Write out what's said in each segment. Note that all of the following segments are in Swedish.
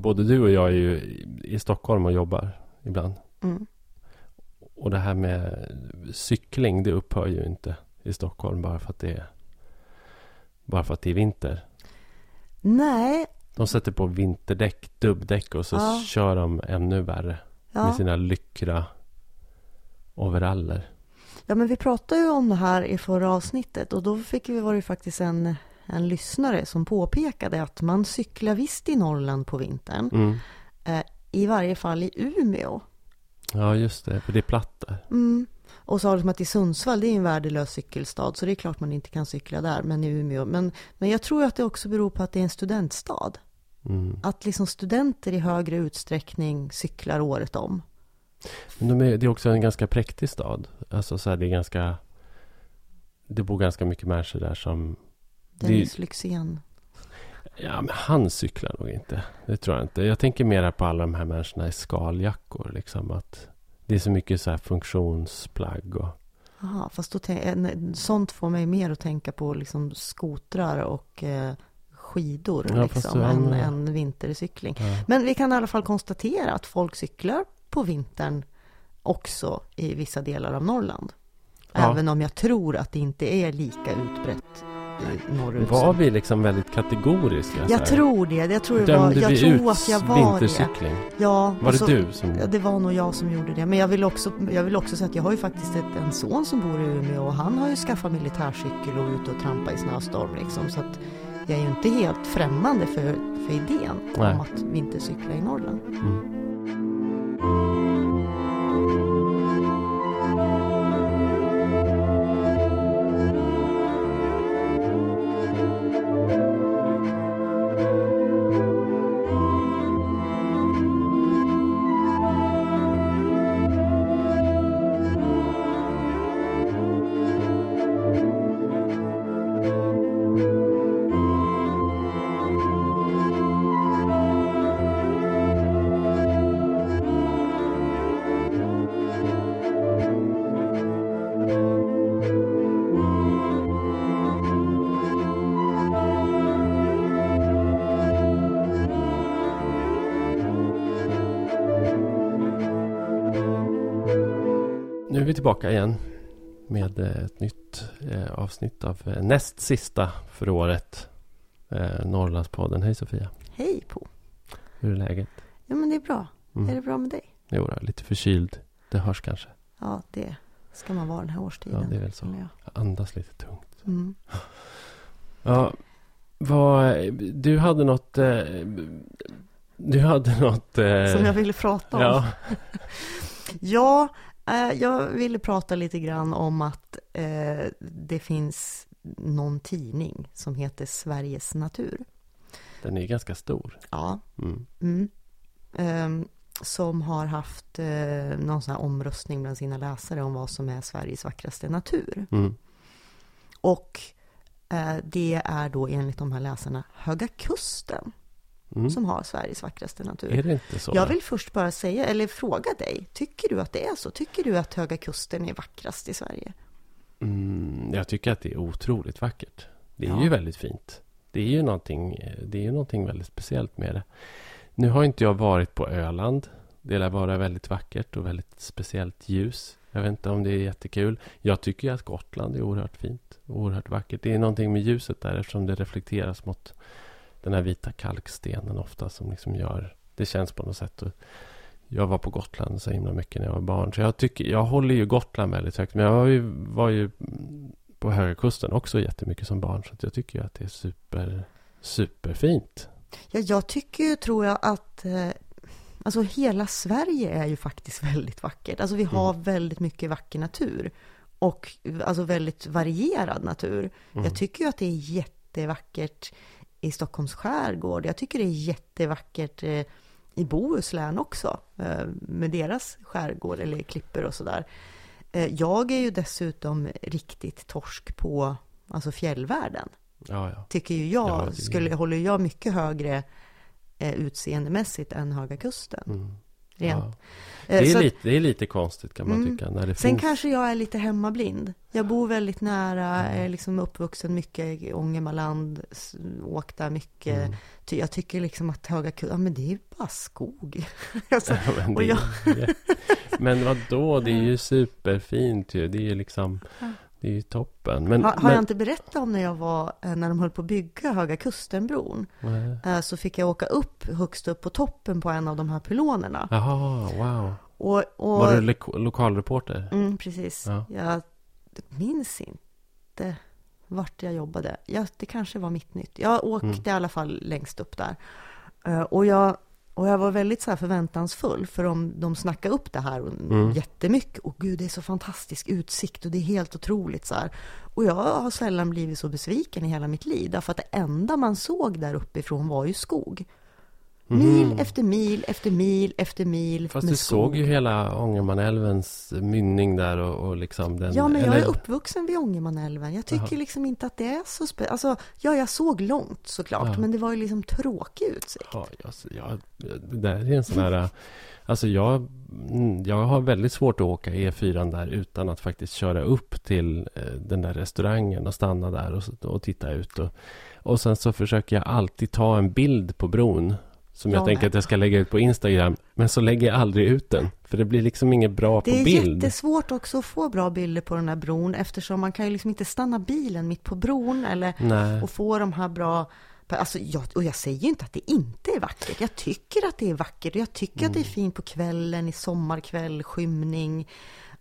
både du och jag är ju i Stockholm och jobbar ibland. Mm. Och det här med cykling, det upphör ju inte i Stockholm bara för att det är, bara för att det är vinter. Nej, De sätter på vinterdäck, dubbdäck och så Ja. kör de ännu värre. Med ja. sina lyckra overaller. ja, men vi pratade ju om det här i förra avsnittet och då fick vi, var det faktiskt en, en lyssnare som påpekade att man cyklar visst i Norrland på vintern. Mm. Eh, I varje fall i Umeå. Ja, just det. För det är platt där. Mm. Och sa liksom att i Sundsvall, det är en värdelös cykelstad, så det är klart man inte kan cykla där, men i Umeå. Men, men jag tror att det också beror på att det är en studentstad. Mm. Att liksom studenter i högre utsträckning cyklar året om. Men de är, det är också en ganska präktig stad. Alltså så här, det är ganska... Det bor ganska mycket människor där som... Lyxzén. Ja, men han cyklar nog inte. Det tror jag inte. Jag tänker mera på alla de här människorna i skaljackor. Liksom att det är så mycket så här funktionsplagg och... Aha, fast då tän- en- sånt får mig mer att tänka på liksom skotrar och eh, skidor Ja, liksom, än, än vintercykling. Ja. Men vi kan i alla fall konstatera att folk cyklar på vintern också i vissa delar av Norrland. Ja. Även om jag tror att det inte är lika utbrett norrut. Var vi liksom väldigt kategoriska? Jag tror det. Jag tror, det var, jag vi tror ut att jag var det. vintercykling? Ja, Var det så- du som... Ja, det var nog jag som gjorde det. Men jag vill också, jag vill också säga att jag har ju faktiskt ett, en son som bor i Umeå och han har ju skaffat militärcykel och ute och trampa i snöstorm liksom. Så att jag är ju inte helt främmande för, för idén Nej. om att vintercykla i Norrland. Mm. Tillbaka igen med eh, ett nytt eh, avsnitt av eh, näst sista för året. Norrlandspodden. Hej Sofia. Hej på! Hur är läget? Ja men det är bra. Mm. Är det bra med dig? Jo, då, lite förkyld. Det hörs kanske. Ja, det ska man vara den här årstiden. Ja, det är väl så. jag. Andas lite tungt. Mm. Ja, vad, du hade något... Eh, du hade något... Eh, Som jag ville prata om. Ja, Ja, jag ville prata lite grann om att eh, det finns någon tidning som heter Sveriges Natur. den är ganska stor. Ja, Mm. mm. Ehm, som har haft eh, någon sån här omröstning bland sina läsare om vad som är Sveriges vackraste natur. Mm. Och eh, det är då enligt de här läsarna Höga Kusten Mm. som har Sveriges vackraste natur. Är det inte så? Jag vill först bara säga, eller fråga dig, tycker du att det är så? Tycker du att Höga Kusten är vackrast i Sverige? Mm, jag tycker att det är otroligt vackert. Det är Ja. ju väldigt fint. Det är ju någonting, det är ju någonting väldigt speciellt med det. Nu har inte jag varit på Öland. Det lär vara väldigt vackert och väldigt speciellt ljus. Jag vet inte om det är jättekul. Jag tycker ju att Gotland är oerhört fint. och Oerhört vackert. Det är någonting med ljuset där eftersom det reflekteras mot den här vita kalkstenen ofta som liksom gör... Det känns på något sätt. Jag var på Gotland så himla mycket när jag var barn. Så jag, tycker, jag håller ju Gotland väldigt högt. Men jag var ju, var ju på Höga Kusten också jättemycket som barn. Så jag tycker ju att det är super, superfint. Ja, jag tycker ju, tror jag, att eh, alltså hela Sverige är ju faktiskt väldigt vackert. Alltså vi har väldigt mycket vacker natur. Och alltså väldigt varierad natur. Mm. Jag tycker ju att det är jättevackert i Stockholms skärgård. Jag tycker det är jättevackert eh, i Bohuslän också. Eh, med deras skärgård eller klippor och sådär. Eh, jag är ju dessutom riktigt torsk på alltså fjällvärlden Ja, ja. tycker ju jag, Ja, det- skulle, håller jag mycket högre utseendemässigt än Höga Kusten. Mm. Rent. Ja. Eh, Det, är så att- lite, det är lite konstigt kan man Mm. tycka. När det Sen finns... kanske jag är lite hemmablind. Jag bor väldigt nära, är liksom uppvuxen mycket i Ångermanland, åkt där mycket. Mm. Jag tycker liksom att Höga Kusten, ja men det är ju bara skog. alltså, Ja, men, och jag- men vadå, det är ju superfint ju. Det är ju liksom, det är ju toppen. Men, har, har men, jag inte berättat om när jag var, eh, när de höll på att bygga Höga Kustenbron? Nej. Eh, Så fick jag åka upp högst upp på toppen på en av de här pylonerna. Jaha, wow. Och, och, Var du lo- lokalreporter? Mm, precis. Ja. Jag minns inte vart jag jobbade. Ja, det kanske var mitt nytt. Jag åkte Mm. i alla fall längst upp där. Eh, och, jag, och jag var väldigt så förväntansfull, för de, de snackade upp det här Mm. jättemycket. Och gud, det är så fantastisk utsikt och det är helt otroligt så här. Och jag har sällan blivit så besviken i hela mitt liv, därför att det enda man såg där uppifrån var ju skog. Mil Mhm. efter mil efter mil efter mil Fast med du skog. såg ju hela Ångermanälvens mynning där och, och liksom den... Ja, men jag är uppvuxen vid Ångermanälven. Jag tycker Jaha. liksom inte att det är så spännande. Alltså, ja, jag såg långt såklart, Ja. men det var ju liksom tråkig utsikt. Ja, alltså, jag, det där är en sån här... Alltså jag, mm, jag har väldigt svårt att åka E4 där utan att faktiskt köra upp till eh, den där restaurangen och stanna där och, och titta ut. Och, och sen så försöker jag alltid ta en bild på bron. Som jag Jag tänker att jag ska lägga ut på Instagram. Men så lägger jag aldrig ut den. För det blir liksom inget bra Det på är bild. jättesvårt också att få bra bilder på den här bron eftersom man kan ju liksom inte stanna bilen mitt på bron eller Nej. och få de här bra Alltså, jag, och jag säger ju inte att det inte är vackert. Jag tycker att det är vackert. och Jag tycker att det är Mm. fint på kvällen, i sommarkväll, skymning.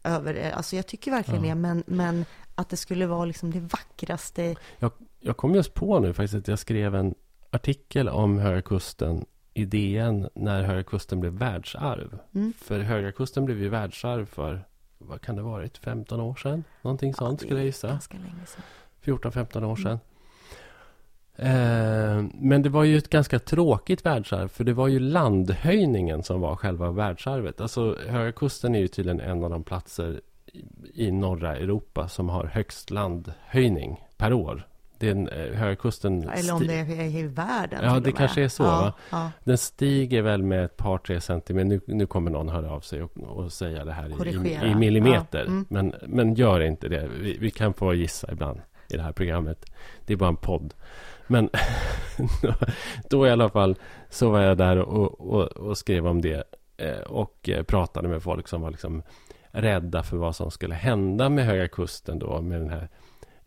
Över, alltså jag tycker verkligen Ja. det. Men, men att det skulle vara liksom det vackraste. Jag kom just på nu faktiskt att jag skrev en artikel om Höga Kusten i DN när Höga Kusten blev världsarv. Mm. För Höga Kusten blev ju världsarv för, vad kan det varit, 15 år sedan? Någonting sånt det skulle jag gissa. Ganska länge sedan. 14-15 år sedan. Eh, men det var ju ett ganska tråkigt världsarv, för det var ju landhöjningen som var själva världsarvet. Alltså Höga Kusten är ju tydligen en av de platser i norra Europa som har högst landhöjning per år. Det är en, eh, Höga Kusten... Eller om det är i världen. Ja, det kanske är så, ja, va? Ja. Den stiger väl med ett par, tre centimeter. Nu, nu kommer någon höra av sig och, och säga det här Korrigera. i, i millimeter. Ja, mm. Men, men gör inte det. Vi, vi kan få gissa ibland i det här programmet. Det är bara en podd. Men då i alla fall så var jag där och, och, och skrev om det. eh, Och eh, pratade med folk som var liksom rädda för vad som skulle hända med Höga Kusten då. Med den här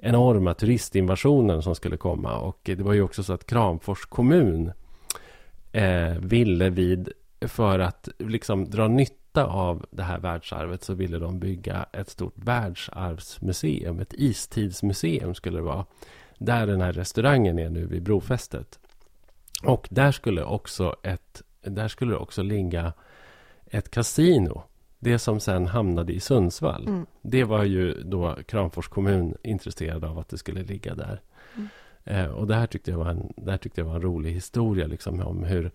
enorma turistinvasionen som skulle komma. Och det var ju också så att Kramfors kommun eh, ville vid, för att liksom dra nytta av det här världsarvet så ville de bygga ett stort världsarvsmuseum. Ett istidsmuseum skulle det vara. Där den här restaurangen är nu vid brofästet. Och där skulle också ett, där skulle det också ligga ett kasino. Det som sen hamnade i Sundsvall. Mm. Det var ju då Kramfors kommun intresserad av att det skulle ligga där. Mm. Eh, och det här tyckte jag var en, det här tyckte jag var en rolig historia liksom, om hur,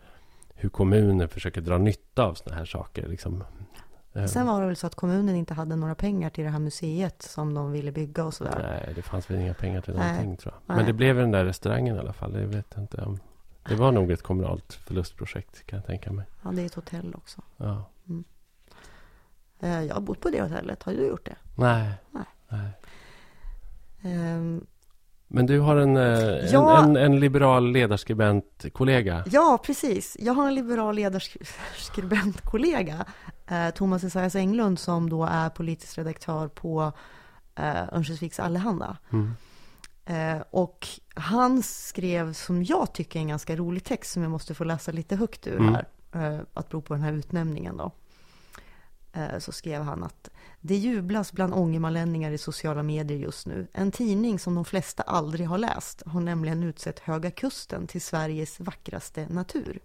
hur kommunen försöker dra nytta av såna här saker. Liksom. Eh, Sen var det väl så att kommunen inte hade några pengar till det här museet som de ville bygga och sådär. Nej, det fanns väl inga pengar till Nej. någonting tror jag. Nej. Men det blev den där restaurangen i alla fall. Det vet jag inte om. Det var nog ett kommunalt förlustprojekt kan jag tänka mig. Ja, det är ett hotell också. Ja. Eh, Jag har bott på det hotellet. Har du gjort det? Nej. Nej. Nej. Ehm, Men du har en, eh, Ja. en, en, en liberal ledarskribent-kollega. Ja, precis. Jag har en liberal ledarskribentkollega, eh, Thomas Esaias Englund, som då är politisk redaktör på eh, Örnsköldsviks Allehanda. Mm. Eh, och han skrev, som jag tycker är en ganska rolig text, som jag måste få läsa lite högt ur Mm. här, eh, att bero på den här utnämningen då. Eh, så skrev han att det jublas bland ångermanlänningar i sociala medier just nu. En tidning som de flesta aldrig har läst har nämligen utsett Höga Kusten till Sveriges vackraste natur.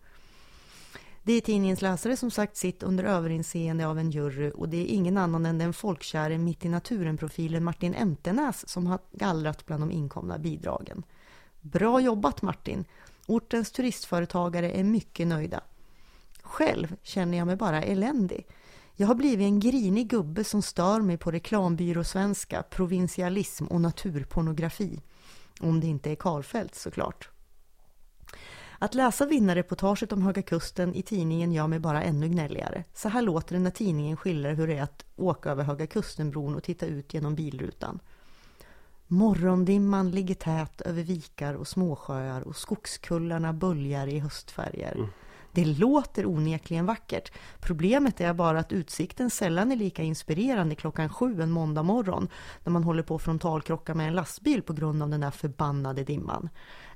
Det är tidningens läsare som sagt sitt under överinseende av en jury och det är ingen annan än den folkkäre mitt i naturen-profilen Martin Emtenäs som har gallrat bland de inkomna bidragen. Bra jobbat Martin! Ortens turistföretagare är mycket nöjda. Själv känner jag mig bara eländig. Jag har blivit en grinig gubbe som stör mig på reklambyråsvenska, provinsialism och naturpornografi. Om det inte är Karlfeldt såklart. Att läsa vinnarreportaget om Höga Kusten i tidningen gör mig bara ännu gnälligare. Så här låter det när tidningen skildrar hur det är att åka över Höga Kustenbron och titta ut genom bilrutan. Morgondimman ligger tät över vikar och småsjöar och skogskullarna böljar i höstfärger. Mm. Det låter onekligen vackert. Problemet är bara att utsikten sällan är lika inspirerande klockan sju en måndag morgon när man håller på att frontalkrocka med en lastbil på grund av den där förbannade dimman.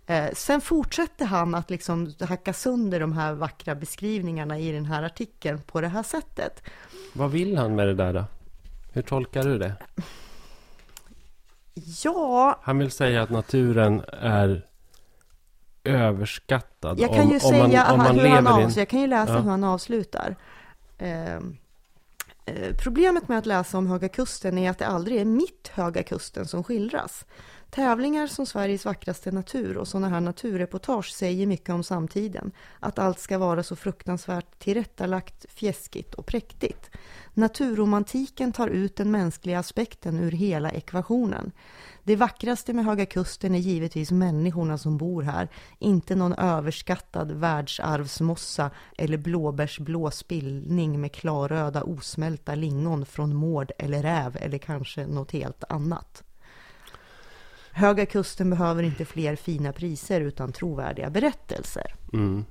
Eh, sen fortsätter han att liksom hacka sönder de här vackra beskrivningarna i den här artikeln på det här sättet. Vad vill han med det där då? Hur tolkar du det? Ja... Han vill säga att naturen är överskattad. Jag kan ju om, säga om man, om man hur han avslutar. Jag kan ju läsa ja. hur han avslutar. Eh, problemet med att läsa om Höga Kusten är att det aldrig är mitt Höga Kusten som skildras. Tävlingar som Sveriges vackraste natur och sådana här naturreportage säger mycket om samtiden. Att allt ska vara så fruktansvärt tillrättalagt, fjäskigt och präktigt. Naturromantiken tar ut den mänskliga aspekten ur hela ekvationen. Det vackraste med Höga Kusten är givetvis människorna som bor här, inte någon överskattad världsarvsmossa eller blåbärsblå spillning med klarröda osmälta lingon från mård eller räv eller kanske något helt annat. Höga Kusten behöver inte fler fina priser utan trovärdiga berättelser. Mm.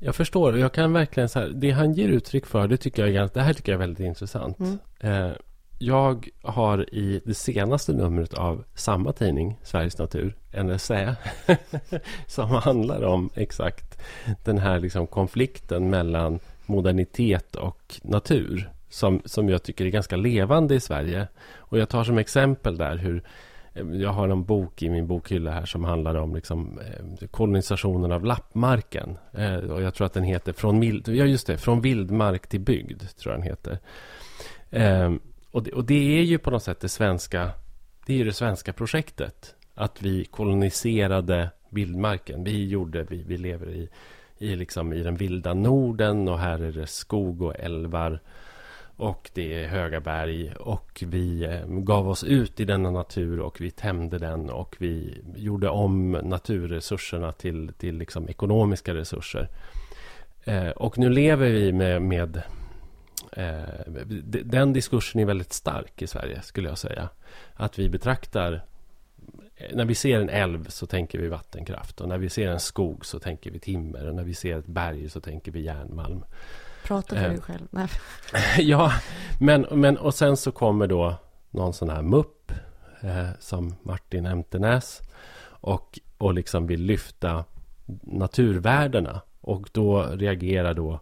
Jag förstår. Jag kan verkligen så här, det han ger uttryck för, det tycker jag, det här tycker jag är väldigt intressant. Mm. Eh, jag har i det senaste numret av samma tidning, Sveriges Natur, en essä som handlar om exakt den här liksom konflikten mellan modernitet och natur som, som jag tycker är ganska levande i Sverige. Och jag tar som exempel där hur jag har en bok i min bokhylla här som handlar om liksom, eh, kolonisationen av lappmarken. Eh, och jag tror att den heter Från, mild, ja, just det, Från vildmark till bygd. tror jag den heter. Eh, och, det, och det är ju på något sätt det svenska, det är ju det svenska projektet. Att vi koloniserade vildmarken. Vi gjorde, vi, vi lever i, i, liksom, i den vilda Norden och här är det skog och älvar och det är höga berg och vi eh, gav oss ut i denna natur och vi tämjde den och vi gjorde om naturresurserna till, till liksom ekonomiska resurser. Eh, och nu lever vi med, med eh, den diskursen är väldigt stark i Sverige skulle jag säga. Att vi betraktar eh, när vi ser en älv så tänker vi vattenkraft och när vi ser en skog så tänker vi timmer och när vi ser ett berg så tänker vi järnmalm. Prata för eh, dig själv. Nej. ja, men, men och sen så kommer då någon sån här mupp eh, som Martin Emtenäs och, och liksom vill lyfta naturvärdena. Och då reagerar då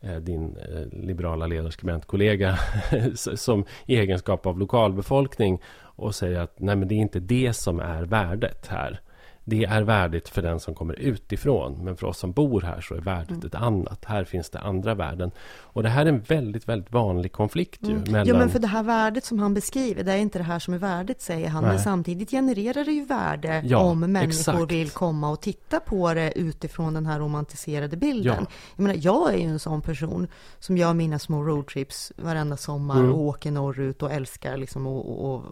eh, din eh, liberala ledarskribentkollega som i egenskap av lokalbefolkning och säger att nej men det är inte det som är värdet här det är värdigt för den som kommer utifrån. Men för oss som bor här så är värdet mm. ett annat. Här finns det andra värden. Och det här är en väldigt, väldigt vanlig konflikt ju. Mm. Mellan... Ja, men för det här värdet som han beskriver, det är inte det här som är värdet, säger han. Nej. Men samtidigt genererar det ju värde ja, om människor exakt. vill komma och titta på det utifrån den här romantiserade bilden. Ja. Jag menar, jag är ju en sån person som gör mina små roadtrips varenda sommar mm. och åker norrut och älskar liksom och, och, och,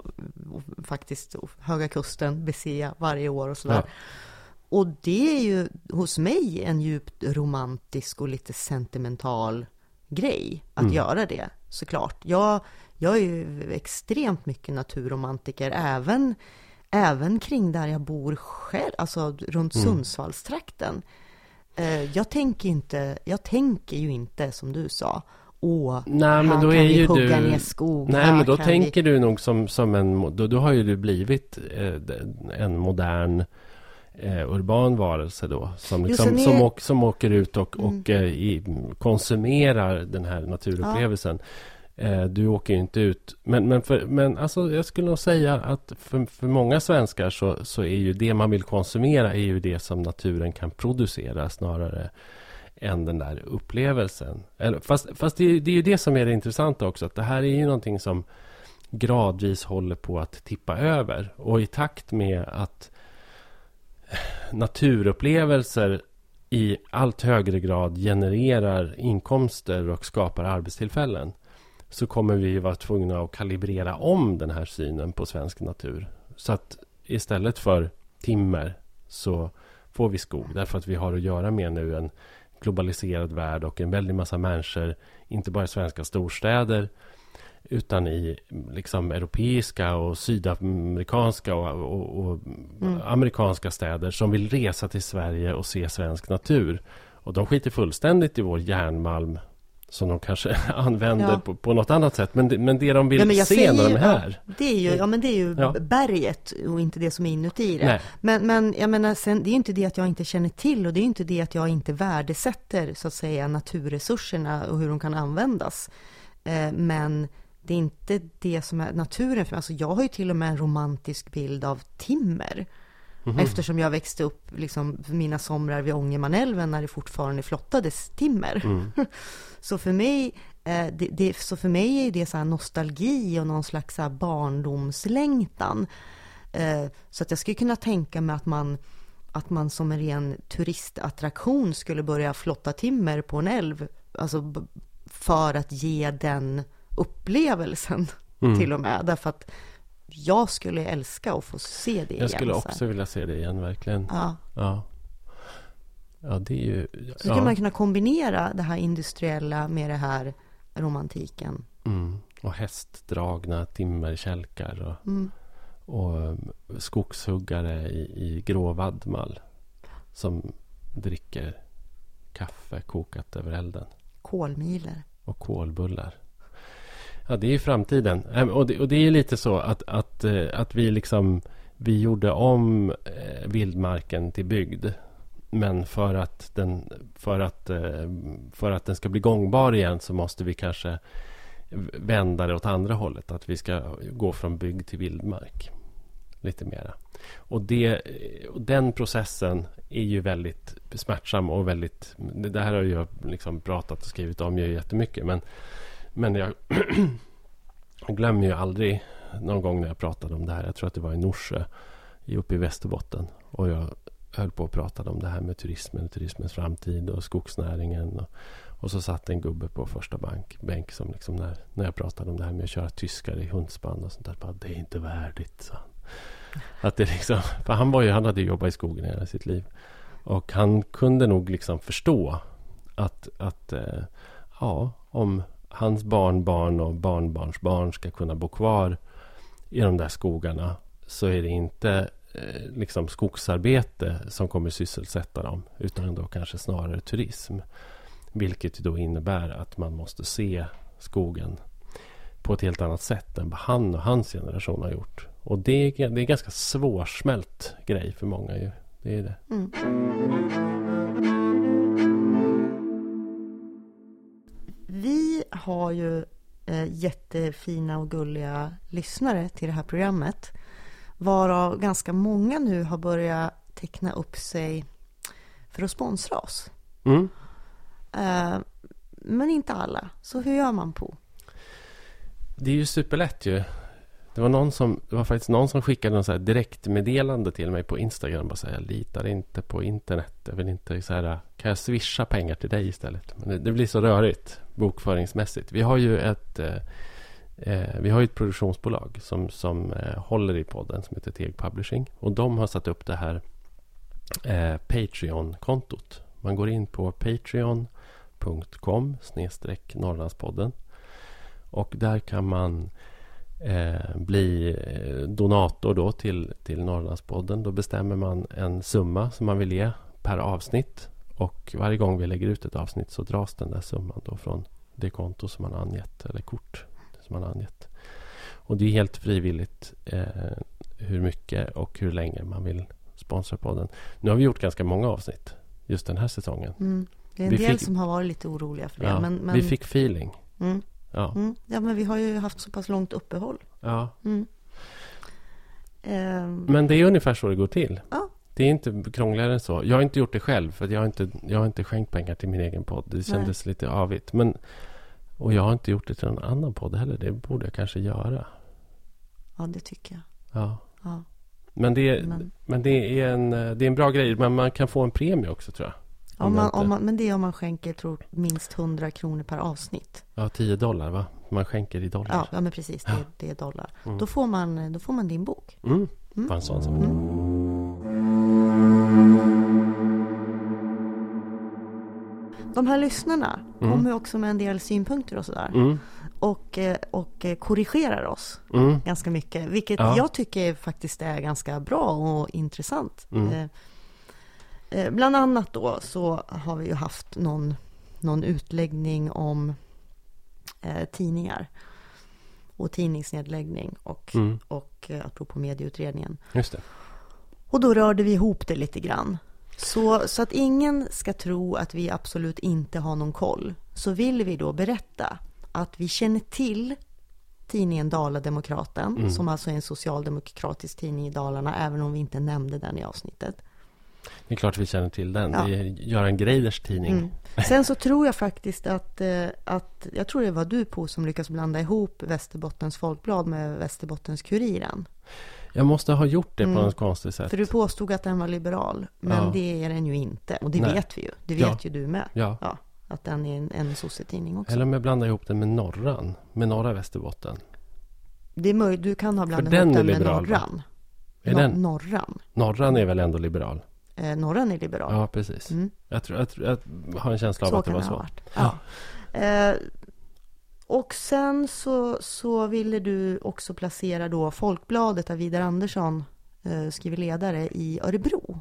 och faktiskt Höga Kusten, bese varje år och sådär. Ja. Och det är ju hos mig en djupt romantisk och lite sentimental grej att mm. göra det, såklart. Jag, jag är ju extremt mycket naturromantiker, även, även kring där jag bor själv, alltså runt mm. Sundsvallstrakten. Eh, jag tänker, inte, jag tänker ju inte, som du sa, Åh, Nej, men då är ju hugga du... ner skog. Nej, men då tänker vi... du nog som, som en... Då, då har ju du blivit eh, en modern eh, urban varelse då. Som, liksom, är... som, åker, som åker ut och, mm. och eh, i, konsumerar den här naturupplevelsen. Ja. Eh, du åker ju inte ut. Men, men, för, men alltså, jag skulle nog säga att för, för många svenskar så, så är ju det man vill konsumera är ju det som naturen kan producera snarare än den där upplevelsen. Eller, fast fast det, det är ju det som är det intressanta också. Att det här är ju någonting som gradvis håller på att tippa över. Och i takt med att naturupplevelser i allt högre grad genererar inkomster och skapar arbetstillfällen så kommer vi vara tvungna att kalibrera om den här synen på svensk natur. Så att istället för timmer så får vi skog. Därför att vi har att göra med nu en globaliserad värld och en väldig massa människor, inte bara i svenska storstäder, utan i liksom europeiska och sydamerikanska och, och, och mm. amerikanska städer som vill resa till Sverige och se svensk natur. Och de skiter fullständigt i vår järnmalm som de kanske använder ja. på, på något annat sätt. Men det, men det de vill ja, se när de är här. Ja, det är ju, ja, men det är ju ja. berget och inte det som är inuti det. Men, men jag menar, sen, det är inte det att jag inte känner till och det är inte det att jag inte värdesätter så att säga naturresurserna och hur de kan användas. Eh, men det är inte det som är naturen för mig. Alltså jag har ju till och med en romantisk bild av timmer. Mm. Eftersom jag växte upp liksom, mina somrar vid Ångermanälven när det fortfarande flottades timmer. Mm. så, för mig, eh, det, det, så för mig är det så nostalgi och någon slags så barndomslängtan. Eh, så att jag skulle kunna tänka mig att man, att man som en ren turistattraktion skulle börja flotta timmer på en älv. Alltså för att ge den upplevelsen mm. till och med. Därför att jag skulle älska att få se det igen. Jag skulle också vilja se det igen, verkligen. Ja. Ja, ja det är ju... Så skulle man kunna kombinera det här industriella med det här romantiken. Mm. Och hästdragna timmerkälkar och, mm. och um, skogshuggare i, i grå vadmal som dricker kaffe kokat över elden. Kolmiler. Och kolbullar. Ja, det är ju framtiden. Och det, och det är lite så att, att, eh, att vi liksom vi gjorde om eh, vildmarken till bygd. Men för att, den, för, att, eh, för att den ska bli gångbar igen så måste vi kanske vända det åt andra hållet. Att vi ska gå från bygd till vildmark. Lite mera. Och, det, och den processen är ju väldigt smärtsam och väldigt... Det här har jag liksom pratat och skrivit om ju jättemycket. Men men jag, glömmer ju aldrig någon gång när jag pratade om det här. Jag tror att det var i Norsjö uppe i Västerbotten. Och jag höll på att prata om det här med turismen, turismens framtid och skogsnäringen. Och, och så satt en gubbe på första bank, bänk som liksom när, när jag pratade om det här med att köra tyskar i hundspann och sånt där. Bara, det är inte värdigt, så. Att det liksom, för han, var ju, han hade jobbat i skogen hela sitt liv. Och han kunde nog liksom förstå att, att eh, ja, om hans barnbarn och barnbarnsbarn ska kunna bo kvar i de där skogarna så är det inte eh, liksom skogsarbete som kommer sysselsätta dem utan då kanske snarare turism. Vilket då innebär att man måste se skogen på ett helt annat sätt än vad han och hans generation har gjort. Och det är, det är en ganska svårsmält grej för många. Ju. Det är det. Mm. Vi har ju eh, jättefina och gulliga lyssnare till det här programmet. Varav ganska många nu har börjat teckna upp sig för att sponsra oss. Mm. Eh, men inte alla. Så hur gör man på? Det är ju superlätt ju. Det var, någon som, det var faktiskt någon som skickade någon så här direktmeddelande till mig på Instagram. Bara så här, jag litar inte på internet. Jag vill inte så här, kan jag swisha pengar till dig istället? Men det, det blir så rörigt bokföringsmässigt. Vi har ju ett, eh, eh, vi har ett produktionsbolag som, som eh, håller i podden som heter Teg Publishing. Och de har satt upp det här eh, Patreon-kontot. Man går in på patreon.com snedstreck Norrlandspodden. Och där kan man eh, bli eh, donator då till, till Norrlandspodden. Då bestämmer man en summa som man vill ge per avsnitt. Och varje gång vi lägger ut ett avsnitt så dras den där summan då från det konto som man angett eller kort som man angett. Och det är helt frivilligt eh, hur mycket och hur länge man vill sponsra podden. Nu har vi gjort ganska många avsnitt just den här säsongen. Mm. Det är en vi del fick, som har varit lite oroliga för det. Ja, men, men... Vi fick feeling. Mm. Ja. Mm. ja, men vi har ju haft så pass långt uppehåll. Ja. Mm. Um... Men det är ungefär så det går till. Ja. Det är inte krångligare än så. Jag har inte gjort det själv, för jag har inte, jag har inte skänkt pengar till min egen podd. Det kändes Nej. lite avigt. Men, och jag har inte gjort det till någon annan podd heller. Det borde jag kanske göra. Ja, det tycker jag. Ja. ja. Men, det, men... men det, är en, det är en bra grej. Men man kan få en premie också, tror jag. Om man, om man, men det är om man skänker tror, minst 100 kronor per avsnitt. Ja, 10 dollar va? Man skänker i dollar. Ja, ja men precis. Det, det är dollar. Mm. Då, får man, då får man din bok. Mm. Mm. Var en sån som... Mm. De här lyssnarna mm. kommer också med en del synpunkter och sådär. Mm. Och, eh, och eh, korrigerar oss ganska mycket. Vilket ja. jag tycker faktiskt är ganska bra och intressant. Eh, Eh, bland annat då så har vi ju haft någon, någon utläggning om eh, tidningar. Och tidningsnedläggning och, Mm. och eh, apropå medieutredningen. Just det. Och då rörde vi ihop det lite grann. Så, så att ingen ska tro att vi absolut inte har någon koll, så vill vi då berätta att vi känner till tidningen Dala-Demokraten, Mm. som alltså är en socialdemokratisk tidning i Dalarna, även om vi inte nämnde den i avsnittet. Det är klart vi känner till den. Ja. Det är Göran Greiders tidning. Mm. Sen så tror jag faktiskt att, eh, att, jag tror det var du på som lyckades blanda ihop Västerbottens Folkblad med Västerbottens Kuriren. Jag måste ha gjort det på Mm. något konstigt sätt. För du påstod att den var liberal, men Ja. det är den ju inte. Och det Nej. vet vi ju. Det Ja. vet ju du med. Ja. Ja, att den är en, en sossetidning också. Eller om jag blandar ihop den med Norran. Med norra Västerbotten. Det är möjligt, du kan ha blandat den ihop är den med liberal? Norran. Är Nor- den? Norran. Norran är väl ändå liberal? Eh, Norran är liberal. Ja, precis. Mm. Jag, tror, jag, tror, jag har en känsla av Så att det var ha så. varit. Ja. Ja. Eh, och sen så, så ville du också placera då Folkbladet där Vidar Andersson eh, skriver ledare i Örebro.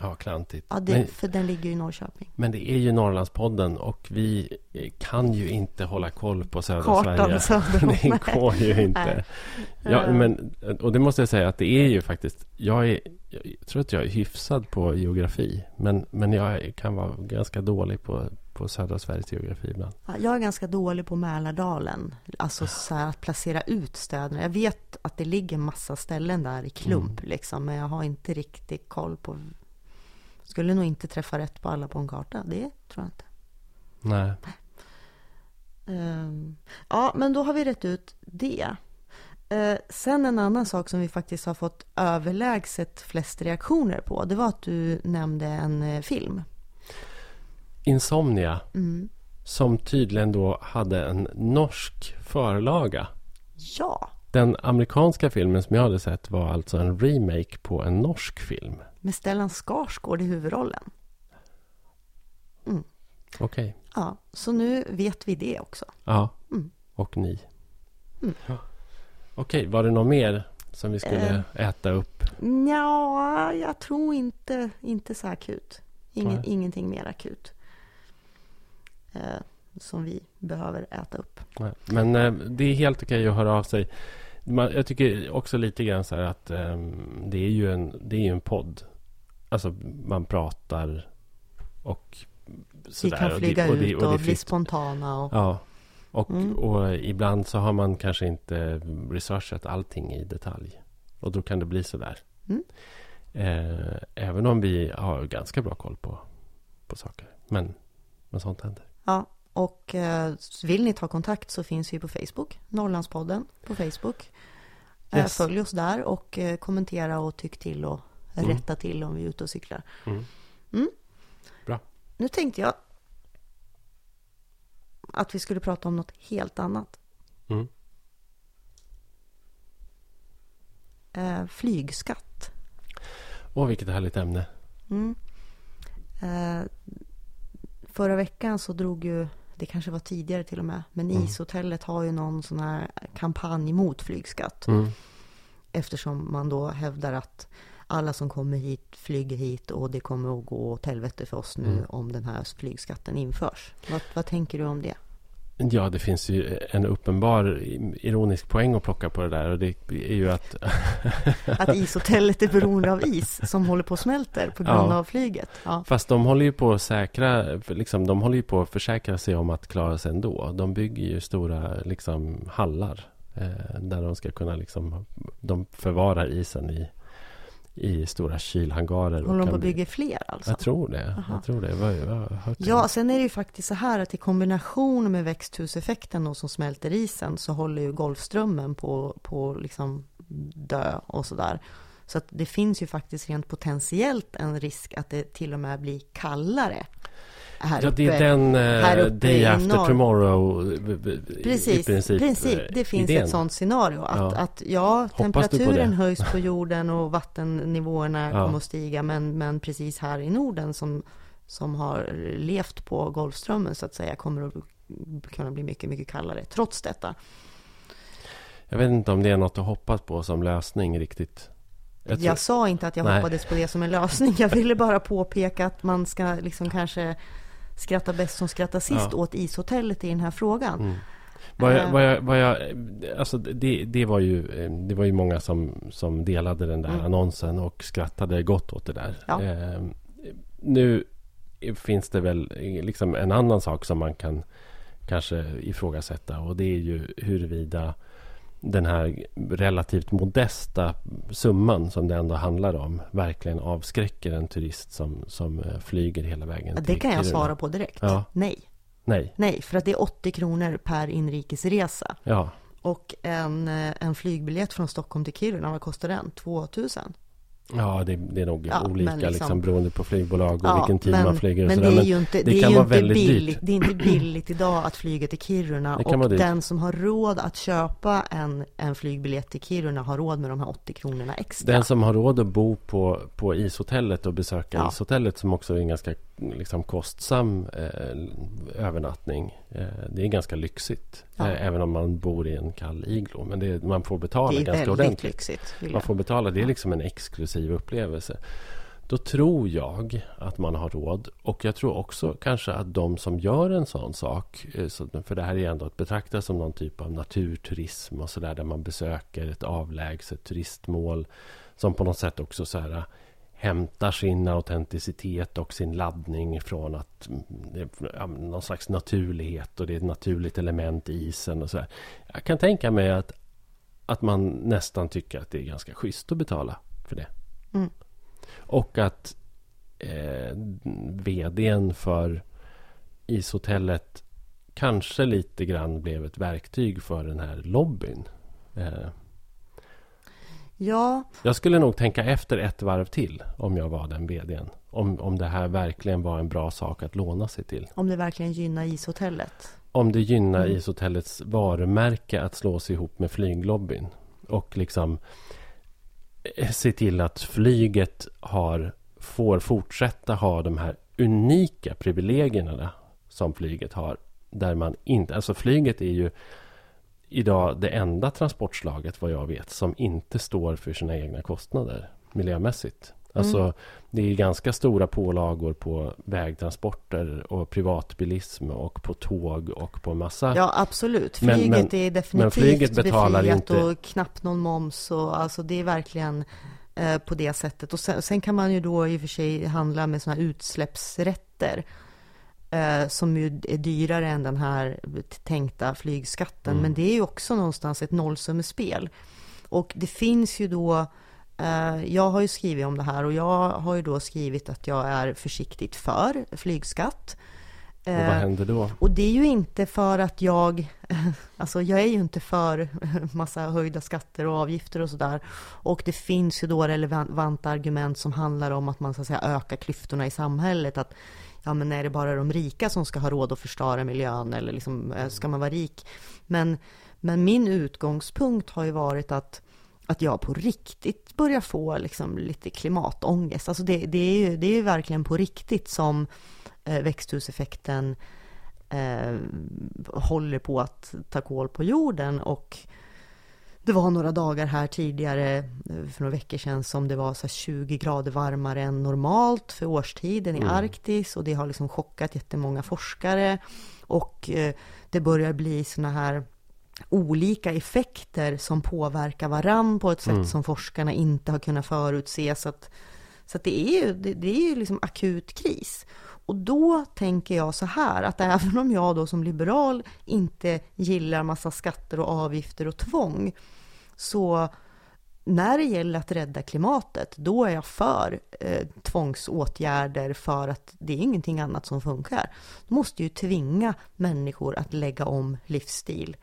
Ja, klantigt. Ja, det, Men, för den ligger ju i Norrköping. men det är ju Norrlandspodden och vi eh, kan ju inte hålla koll på södra Kartan Sverige. det går ju inte. Ja, men, och det måste jag säga att det är ju faktiskt... Jag, är, jag tror att jag är hyfsad på geografi. Men, men jag kan vara ganska dålig på, på södra Sveriges geografi ibland. Ja, Jag är ganska dålig på Mälardalen. Alltså så här att placera ut städerna. Jag vet att det ligger massa ställen där i klump Mm. liksom. Men jag har inte riktigt koll på... Skulle nog inte träffa rätt på alla på en karta. Det tror jag inte. Nej. Ehm, ja, men då har vi rätt ut det. Eh, sen en annan sak som vi faktiskt har fått överlägset flest reaktioner på. Det var att du nämnde en eh, film. Insomnia, Mm. som tydligen då hade en norsk förlaga. Ja, Den amerikanska filmen som jag hade sett var alltså en remake på en norsk film. Med Stellan Skarsgård i huvudrollen. Okej. Ja, så nu vet vi det också. Ja. Mm. Och ni. Mm. Ja. Okej, var det något mer som vi skulle äta upp? Ja, jag tror inte, inte så akut. Ingen, ingenting mer akut. Eh, som vi behöver äta upp. Nej. Men eh, det är helt okej att höra av sig. Man, jag tycker också lite grann så här att ehm, det är ju en, det är ju en podd. Alltså man pratar och Vi sådär. kan och flyga det, och det, ut och det är och bli spontana. Och, Ja. Och, Mm. och ibland så har man kanske inte researchat allting i detalj. Och då kan det bli sådär. Mm. Eh, även om vi har ganska bra koll på, på saker. Men, men sånt händer. Ja, och eh, vill ni ta kontakt så finns vi på Facebook, Norrlandspodden på Facebook. Eh, Yes. Följ oss där och eh, kommentera och tyck till och Mm. rätta till om vi är ute och cyklar. Mm. Mm. Bra. Nu tänkte jag att vi skulle prata om något helt annat. Mm. Eh, flygskatt. Åh, vilket härligt ämne. Mm. Eh, förra veckan så drog ju, det kanske var tidigare till och med, men Mm. ishotellet har ju någon sån här kampanj mot flygskatt. Mm. Eftersom man då hävdar att alla som kommer hit flyger hit och det kommer att gå åt helvete för oss nu Mm. om den här flygskatten införs. Vad, vad tänker du om det? Ja, det finns ju en uppenbar ironisk poäng att plocka på det där. Och det är ju att... Att ishotellet är beroende av is som håller på att smälter på grund Ja. av flyget. Ja. Fast de håller ju på att säkra, liksom, de håller ju på att försäkra sig om att klara sig ändå. De bygger ju stora liksom, hallar eh, där de ska kunna liksom, de förvarar isen i, i stora kylhangarer. och Håller de på att bygga fler alltså? Jag tror det. Aha. Jag tror det. Har jag hört det? Ja, sen är det ju faktiskt så här att i kombination med växthuseffekten då som smälter isen så håller ju Golfströmmen på, på liksom dö och sådär. Så att det finns ju faktiskt rent potentiellt en risk att det till och med blir kallare här Ja, det är den här eh, uppe Day after tomorrow eh, b- Precis, i princip. princip. eh, Det finns idén. ett sånt scenario. Att Ja. att, ja på temperaturen det? höjs på jorden och vattennivåerna Ja. kommer att stiga. Men, men precis här i Norden som som har levt på Golfströmmen så att säga kommer att kunna bli mycket, mycket kallare trots detta. Jag vet inte om det är något att hoppas på som lösning riktigt. Jag, jag sa inte att jag Nej. hoppades på det som en lösning. Jag ville bara påpeka att man ska liksom kanske skratta bäst som skrattar sist ja. åt ishotellet i den här frågan. Mm. Vad jag, vad jag, vad jag, alltså det, det, var ju, det var ju många som, som delade den där mm. annonsen och skrattade gott åt det där. Ja. Eh, nu finns det väl liksom en annan sak som man kan kanske ifrågasätta och det är ju huruvida den här relativt modesta summan som det ändå handlar om verkligen avskräcker en turist som, som eh, flyger hela vägen Det kan jag svara på direkt. Ja. Nej. Nej. Nej, för att det är 80 kronor per inrikesresa. Ja. Och en, eh, en flygbiljett från Stockholm till Kiruna, vad kostar den? 2000? Ja, det, det är nog ja, olika liksom, liksom, beroende på flygbolag och ja, vilken tid men, man flyger. Och men det är ju inte, det, det är ju inte billigt. Dyrt. Det är inte billigt idag att flyga till Kiruna. och den som har råd att köpa en, en flygbiljett till Kiruna har råd med de här 80 kronorna extra. Den som har råd att bo på, på ishotellet och besöka ja. ishotellet som också är en ganska liksom, kostsam eh, övernattning. Eh, det är ganska lyxigt. Ja. Eh, även om man bor i en kall iglo. Men det, man får betala ganska ordentligt. Lyxigt, man får betala. Det är liksom en exklusiv upplevelse. Då tror jag att man har råd. Och jag tror också kanske att de som gör en sån sak. Eh, för det här är ändå att betrakta som någon typ av naturturism och sådär. Där man besöker ett avlägset turistmål. Som på något sätt också så här eh, hämtar sin autenticitet och sin laddning från att mm, någon slags naturlighet och det är ett naturligt element i isen och så här. Jag kan tänka mig att, att man nästan tycker att det är ganska schysst att betala för det. Mm. Och att eh, vdn för ishotellet kanske lite grann blev ett verktyg för den här lobbyn. Eh, Ja. Jag skulle nog tänka efter ett varv till om jag var den vdn. Om, om det här verkligen var en bra sak att låna sig till. Om det verkligen gynnar ishotellet? Om det gynnar mm. ishotellets varumärke att slå sig ihop med flyglobbyn. Och liksom Eh, se till att flyget har, får fortsätta ha de här unika privilegierna som flyget har. Där man inte, alltså flyget är ju idag det enda transportslaget vad jag vet som inte står för sina egna kostnader miljömässigt. Alltså mm. det är ganska stora pålagor på vägtransporter och privatbilism och på tåg och på massa. Ja absolut. Flyget men, men, är definitivt men flyget betalar befriat inte... och knappt någon moms och alltså det är verkligen eh, på det sättet. Och sen, sen, kan man ju då i och för sig handla med sådana utsläppsrätter eh, som ju är dyrare än den här tänkta flygskatten. Mm. Men det är ju också någonstans ett nollsummespel. Och det finns ju då jag har ju skrivit om det här och jag har ju då skrivit att jag är försiktigt för flygskatt. Och vad eh, händer då? Och det är ju inte för att jag, alltså jag är ju inte för massa höjda skatter och avgifter och sådär. Och det finns ju då relevanta argument som handlar om att man så att säga ökar klyftorna i samhället. Att ja men är det bara de rika som ska ha råd att förstöra miljön eller liksom, eh, ska man vara rik? Men, men min utgångspunkt har ju varit att, att jag på riktigt börjar få liksom lite klimatångest. Alltså det, det, är ju, det är ju verkligen på riktigt som eh, växthuseffekten eh, håller på att ta koll på jorden och det var några dagar här tidigare, eh, för några veckor sedan, som det var så 20 grader varmare än normalt för årstiden i mm. Arktis och det har liksom chockat jättemånga forskare. Och eh, det börjar bli såna här olika effekter som påverkar varann på ett sätt mm. som forskarna inte har kunnat förutse. Så att, så att det är ju, det, det är ju liksom akut kris. Och då tänker jag så här att även om jag då som liberal inte gillar massa skatter och avgifter och tvång så när det gäller att rädda klimatet, då är jag för eh, tvångsåtgärder för att det är ingenting annat som funkar. Du måste ju tvinga människor att lägga om livsstil.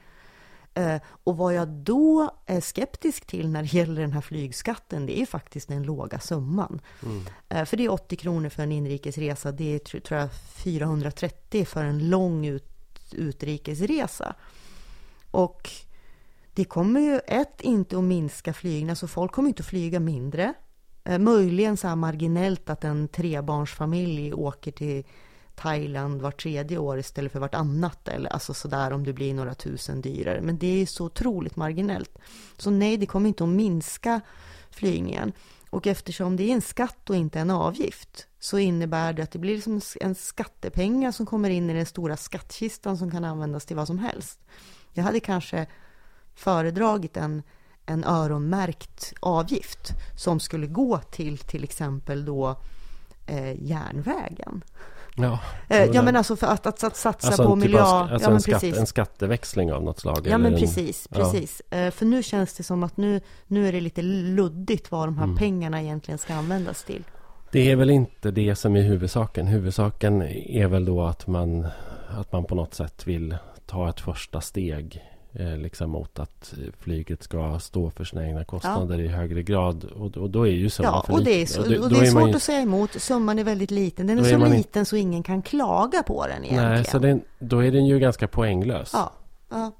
Eh, och vad jag då är skeptisk till när det gäller den här flygskatten, det är faktiskt den låga summan. Mm. Eh, för det är 80 kronor för en inrikesresa, det är tror jag 430 för en lång ut, utrikesresa. Och det kommer ju ett inte att minska flygning, så folk kommer inte att flyga mindre. Eh, möjligen så här marginellt att en trebarnsfamilj åker till Thailand vart tredje år istället för vartannat eller alltså sådär om det blir några tusen dyrare. Men det är så otroligt marginellt. Så nej, det kommer inte att minska flygningen. Och eftersom det är en skatt och inte en avgift så innebär det att det blir som en skattepengar som kommer in i den stora skattkistan som kan användas till vad som helst. Jag hade kanske föredragit en, en öronmärkt avgift som skulle gå till till exempel då eh, järnvägen. Ja, eh, ja men alltså för att, att, att satsa alltså på typ miljö. Alltså ja, en, skatt, en, skatteväxling av något slag? Ja men en, precis, precis. Ja. Eh, för nu känns det som att nu, nu är det lite luddigt vad de här mm. pengarna egentligen ska användas till. Det är väl inte det som är huvudsaken. Huvudsaken är väl då att man, att man på något sätt vill ta ett första steg liksom mot att flyget ska stå för sina egna kostnader ja. i högre grad. Och, och, då är ju summan ja, för och det är, så, och det, och det är, är svårt ju, att säga emot. Summan är väldigt liten. Den är så är liten in... så ingen kan klaga på den egentligen. Nej, så den, då är den ju ganska poänglös. Ja, ja.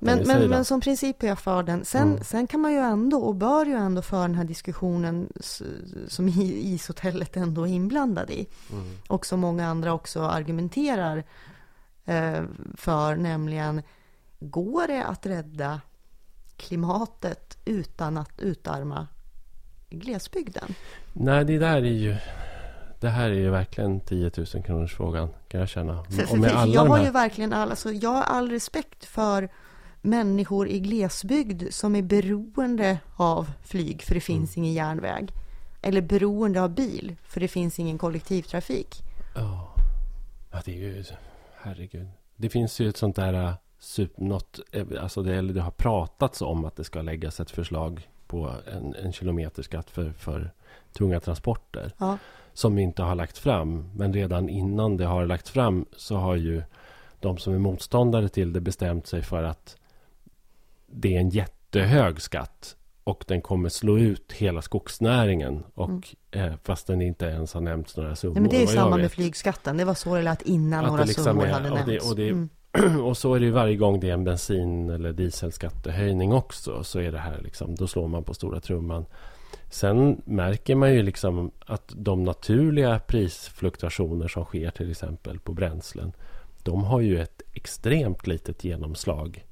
Men, men, men, som princip är jag för den. Sen, mm. sen kan man ju ändå och bör ju ändå föra den här diskussionen som ishotellet ändå är inblandad i. Mm. Och som många andra också argumenterar eh, för, nämligen Går det att rädda klimatet utan att utarma glesbygden? Nej, det där är ju... Det här är ju verkligen 10 000 kronors frågan kan jag känna. För, för, för jag har ju verkligen all, alltså, jag har all respekt för människor i glesbygd som är beroende av flyg för det finns mm. ingen järnväg. Eller beroende av bil för det finns ingen kollektivtrafik. Ja, ja det är ju... Herregud. Det finns ju ett sånt där något, eh, alltså det, det har pratats om att det ska läggas ett förslag på en, en kilometerskatt för, för tunga transporter. Ja. Som inte har lagt fram. Men redan innan det har lagt fram så har ju de som är motståndare till det bestämt sig för att det är en jättehög skatt och den kommer slå ut hela skogsnäringen. Och, mm. eh, fast den inte ens har nämnts några summor. Nej, men det är samma med flygskatten. Det var så det lät innan att några liksom summor är, hade och nämnts. Det, och det, mm. och så är det ju varje gång det är en bensin eller dieselskattehöjning också. Så är det här liksom, då slår man på stora trumman. Sen märker man ju liksom att de naturliga prisfluktuationer som sker till exempel på bränslen. De har ju ett extremt litet genomslag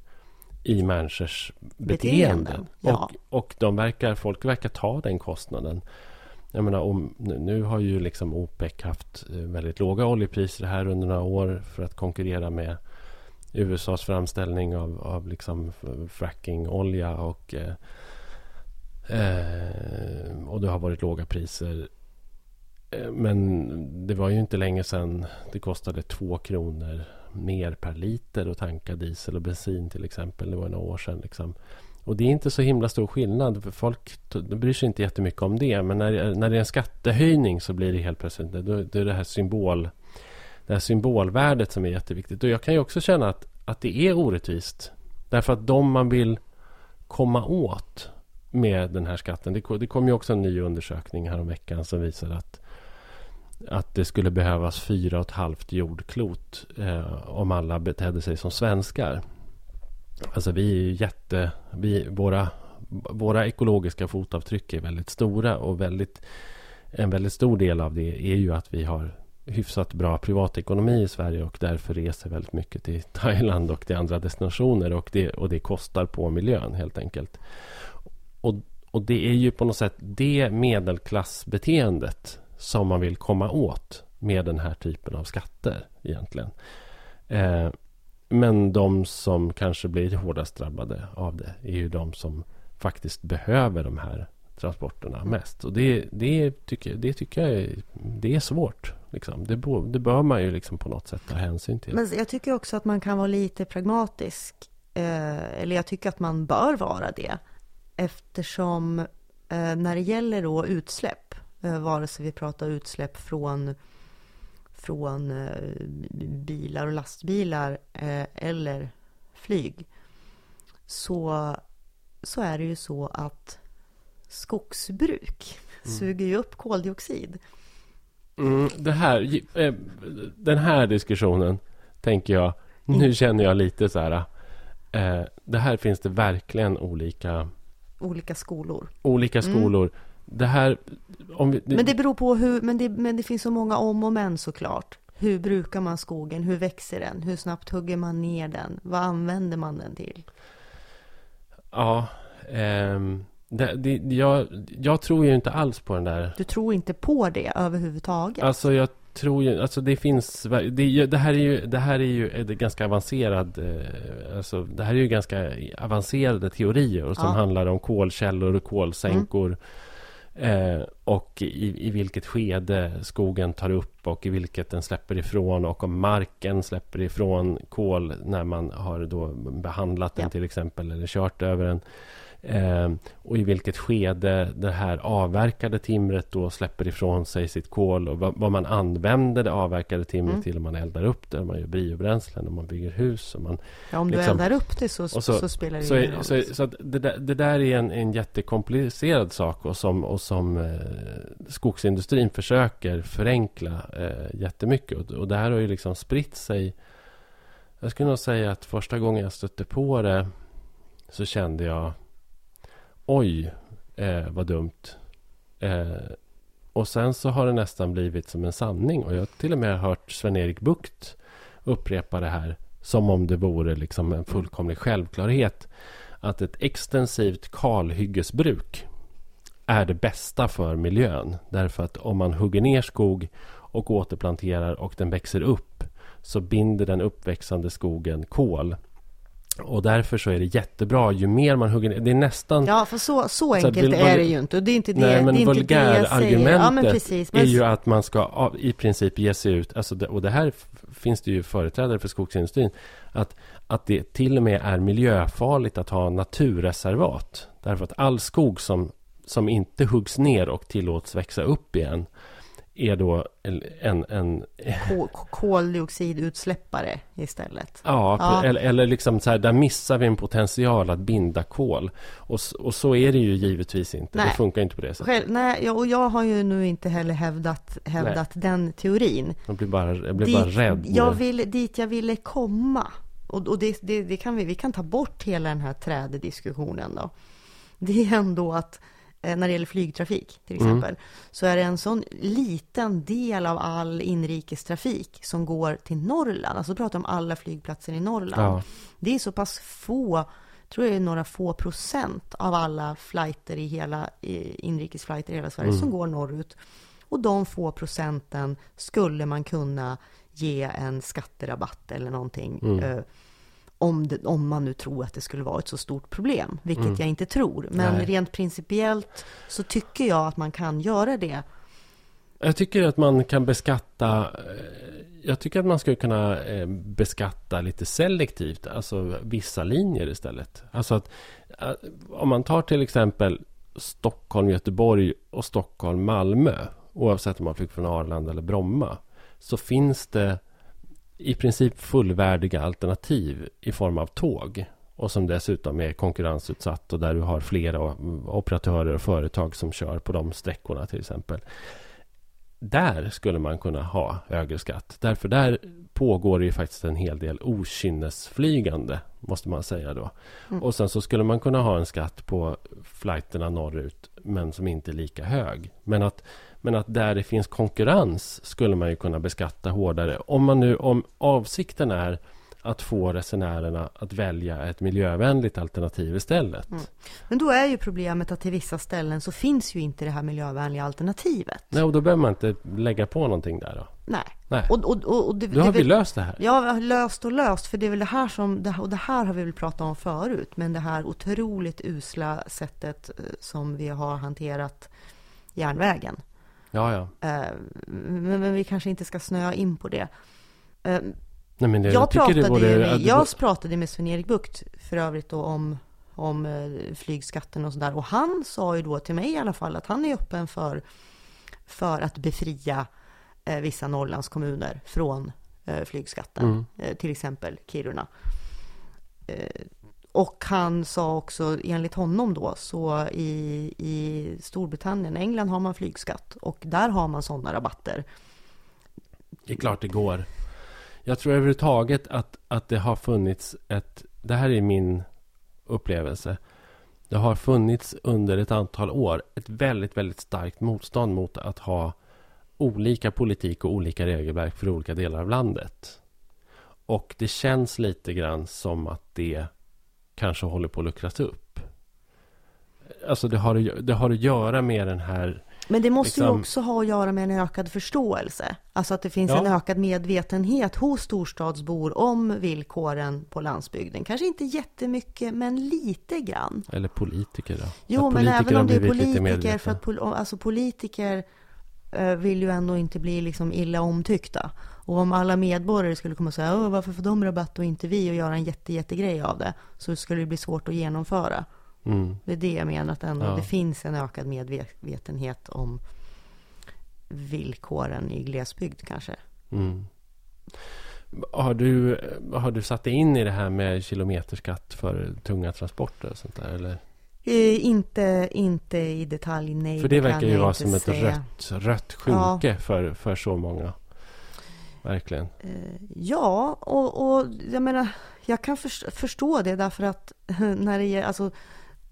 i människors beteenden. Ja. Och, och de verkar, folk verkar ta den kostnaden. Jag menar, om, nu har ju liksom OPEC haft eh, väldigt låga oljepriser här under några år för att konkurrera med USAs framställning av, av liksom frackingolja och, eh, eh, och det har varit låga priser. Eh, men det var ju inte länge sedan det kostade två kronor mer per liter att tanka diesel och bensin till exempel. Det var några år sedan. Liksom. Och det är inte så himla stor skillnad. För folk bryr sig inte jättemycket om det. Men när, när det är en skattehöjning så blir det helt plötsligt... Då, då är det här symbol det här symbolvärdet som är jätteviktigt. Och jag kan ju också känna att, att det är orättvist. Därför att de man vill komma åt med den här skatten. Det, det kom ju också en ny undersökning här om veckan som visade att att det skulle behövas fyra och ett halvt jordklot eh, om alla betedde sig som svenskar. Alltså vi är ju jätte... Vi, våra, våra ekologiska fotavtryck är väldigt stora och väldigt, en väldigt stor del av det är ju att vi har hyfsat bra privatekonomi i Sverige och därför reser väldigt mycket till Thailand och till andra destinationer och det, och det kostar på miljön helt enkelt. Och, och det är ju på något sätt det medelklassbeteendet som man vill komma åt med den här typen av skatter egentligen. Eh, men de som kanske blir hårdast drabbade av det är ju de som faktiskt behöver de här transporterna mest. Och det, det, tycker, det tycker jag är, det är svårt. Liksom. Det, det bör man ju liksom på något sätt ta hänsyn till. Men jag tycker också att man kan vara lite pragmatisk. Eh, eller jag tycker att man bör vara det. Eftersom eh, när det gäller då utsläpp, eh, vare sig vi pratar utsläpp från från eh, bilar och lastbilar eh, eller flyg så, så är det ju så att skogsbruk mm. suger ju upp koldioxid. Mm, det här, eh, den här diskussionen tänker jag, nu mm. känner jag lite så här. Eh, det här finns det verkligen olika Olika skolor. Olika mm. skolor. det här... Om vi, Men det beror på hur, men det, men det finns så många om och men såklart. Hur brukar man skogen? Hur växer den? Hur snabbt hugger man ner den? Vad använder man den till? Ja, ehm, det, det, jag, jag tror ju inte alls på den där... Du tror inte på det överhuvudtaget? Alltså jag tror ju, alltså det finns, det, det här är ju, det här är ju ganska avancerad, eh, alltså det här är ju ganska avancerade teorier som ja. handlar om kolkällor och kolsänkor. Mm. Eh, och i, i vilket skede skogen tar upp och i vilket den släpper ifrån och om marken släpper ifrån kol när man har då behandlat den ja. till exempel eller kört över den. Eh, och i vilket skede det här avverkade timret då släpper ifrån sig sitt kol och vad, man använder det avverkade timret mm. till om man eldar upp det, om man gör biobränslen, om man bygger hus. Om man, ja, om liksom, du eldar upp det så, så, så, spelar det så, ingen roll. Så, så det, där, det där är en, en jättekomplicerad sak och som, och som eh, skogsindustrin försöker förenkla eh, jättemycket. Och, och det här har ju liksom spritt sig. Jag skulle nog säga att första gången jag stötte på det så kände jag oj, eh, vad dumt. Eh, och sen så har det nästan blivit som en sanning. Och jag har till och med hört Sven-Erik Bukt upprepa det här som om det vore liksom en fullkomlig självklarhet. Att ett extensivt kalhyggesbruk är det bästa för miljön. Därför att om man hugger ner skog och återplanterar och den växer upp så binder den uppväxande skogen kol och därför så är det jättebra ju mer man hugger ner. Det är nästan... Ja, för så, så enkelt så är det ju inte. Och det är inte det, nej, men det är vulgärargumentet ja, är ju att man ska i princip ge sig ut. Alltså det, och det här finns det ju företrädare för skogsindustrin. Att, att det till och med är miljöfarligt att ha naturreservat. Därför att all skog som, som inte huggs ner och tillåts växa upp igen är då en... en koldioxidutsläppare istället. Ja, ja. Eller, eller liksom så här, där missar vi en potential att binda kol. Och, och så är det ju givetvis inte. Nej. Det funkar inte på det sättet. Själv, nej, och jag har ju nu inte heller hävdat, hävdat den teorin. Jag blir bara, jag blir dit, bara rädd. Jag vill, dit jag ville komma. Och, och det, det, det, kan vi, vi kan ta bort hela den här trädediskussionen då. Det är ändå att när det gäller flygtrafik till mm. exempel, mm. så är det en sån liten del av all inrikestrafik som går till Norrland. Alltså pratar om alla flygplatser i Norrland. Ja. Det är så pass få, tror jag är några få procent av alla flighter i hela, inrikesflighter i hela Sverige mm. som går norrut. Och de få procenten skulle man kunna ge en skatterabatt eller någonting. Mm. Om, det, om man nu tror att det skulle vara ett så stort problem, vilket mm. jag inte tror. Men Nej. rent principiellt så tycker jag att man kan göra det. Jag tycker att man kan beskatta eh, jag tycker att man skulle kunna eh, beskatta lite selektivt, alltså vissa linjer istället. Alltså att eh, om man tar till exempel Stockholm, Göteborg och Stockholm, Malmö, oavsett om man flyger från Arlanda eller Bromma, så finns det i princip fullvärdiga alternativ i form av tåg och som dessutom är konkurrensutsatt och där du har flera operatörer och företag som kör på de sträckorna till exempel. Där skulle man kunna ha högre skatt. Därför där pågår det ju faktiskt en hel del okynnesflygande, måste man säga då. Mm. Och sen så skulle man kunna ha en skatt på flighterna norrut, men som inte är lika hög. Men att men att där det finns konkurrens skulle man ju kunna beskatta hårdare. Om, man nu, om avsikten är att få resenärerna att välja ett miljövänligt alternativ istället. Mm. Men då är ju problemet att till vissa ställen så finns ju inte det här miljövänliga alternativet. Nej, och då behöver man inte lägga på någonting där då? Nej. Nej. Och, och, och, och det, då har det, vi löst det här. Ja, löst och löst. För det är väl det här som, och det här har vi väl pratat om förut, men det här otroligt usla sättet eh, som vi har hanterat järnvägen. Ja, ja. Eh, men, men, vi kanske inte ska snöa in på det. Eh, Nej, men det, jag, jag pratade, borde, med, jag pratade med Sven-Erik Bukt för övrigt då om, om eh, flygskatten och sådär. Och han sa ju då till mig i alla fall att han är öppen för, för att befria vissa Norrlandskommuner från flygskatten. Mm. Till exempel Kiruna. Och han sa också, enligt honom då, så i, i Storbritannien, England har man flygskatt och där har man sådana rabatter. Det är klart det går. Jag tror överhuvudtaget att, att det har funnits ett, det här är min upplevelse. Det har funnits under ett antal år ett väldigt, väldigt starkt motstånd mot att ha olika politik och olika regelverk för olika delar av landet. Och det känns lite grann som att det kanske håller på att luckras upp. Alltså det har, det har att göra med den här Men det måste liksom- ju också ha att göra med en ökad förståelse. Alltså att det finns Ja. en ökad medvetenhet hos storstadsbor om villkoren på landsbygden. Kanske inte jättemycket, men lite grann. Eller politiker då? Jo, men även om det är politiker, för att pol- alltså politiker eh, vill ju ändå inte bli liksom illa omtyckta. Och om alla medborgare skulle komma och säga Åh, varför får de rabatt och inte vi och göra en jätte, jättegrej av det så skulle det bli svårt att genomföra. Mm. Det är det jag menar att ändå Ja. det finns en ökad medvetenhet om villkoren i glesbygd kanske. Mm. Har, du, har du satt dig in i det här med kilometerskatt för tunga transporter och sånt där? Eller? Eh, inte, inte i detalj, nej. För det kan verkar ju vara som ett säga. rött, rött skynke för, för så många. Verkligen. Eh, Ja, och, och jag menar, jag kan förs- förstå det därför att när det är, alltså,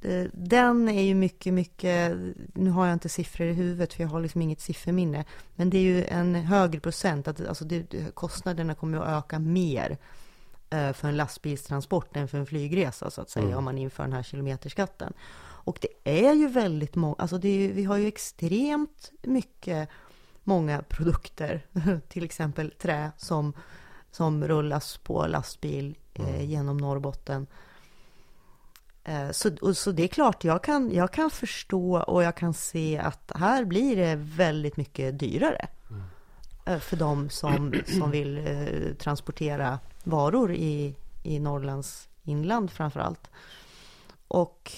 eh, den är ju mycket, mycket, nu har jag inte siffror i huvudet för jag har liksom inget sifferminne, men det är ju en högre procent, att, alltså det, kostnaderna kommer att öka mer eh, för en lastbilstransport än för en flygresa så att säga, Mm. om man inför den här kilometerskatten. Och det är ju väldigt många, alltså ju, vi har ju extremt mycket många produkter, till exempel trä som, som rullas på lastbil eh, Mm. genom Norrbotten. Eh, så, så det är klart, jag kan, jag kan förstå och jag kan se att här blir det väldigt mycket dyrare Mm. eh, för de som, som vill eh, transportera varor i, i Norrlands inland framför allt. Och,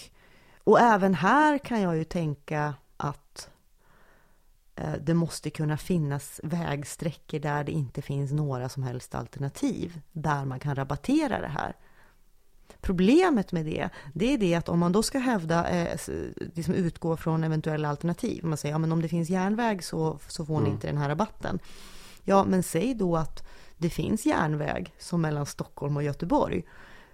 och även här kan jag ju tänka att det måste kunna finnas vägsträckor där det inte finns några som helst alternativ där man kan rabattera det här. Problemet med det, det är det att om man då ska hävda, eh, liksom utgå från eventuella alternativ, man säger ja men om det finns järnväg så, så får ni Mm. inte den här rabatten. Ja, men säg då att det finns järnväg som mellan Stockholm och Göteborg,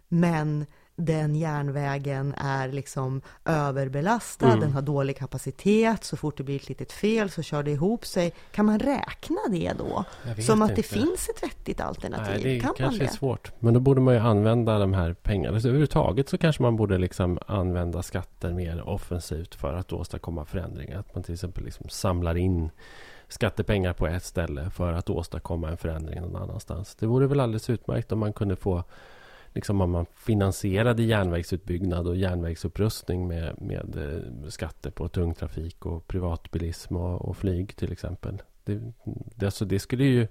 men den järnvägen är liksom överbelastad, Mm. den har dålig kapacitet, så fort det blir ett litet fel så kör det ihop sig. Kan man räkna det då? Som att det inte. finns ett vettigt alternativ? Nej, det kan kanske det? är svårt. Men då borde man ju använda de här pengarna. Så överhuvudtaget så kanske man borde liksom använda skatter mer offensivt för att åstadkomma förändringar. Att man till exempel liksom samlar in skattepengar på ett ställe för att åstadkomma en förändring någon annanstans. Det vore väl alldeles utmärkt om man kunde få Liksom om man finansierade järnvägsutbyggnad och järnvägsupprustning med, med eh, skatter på tung trafik och privatbilism och, och flyg till exempel. Det, det, alltså det skulle ju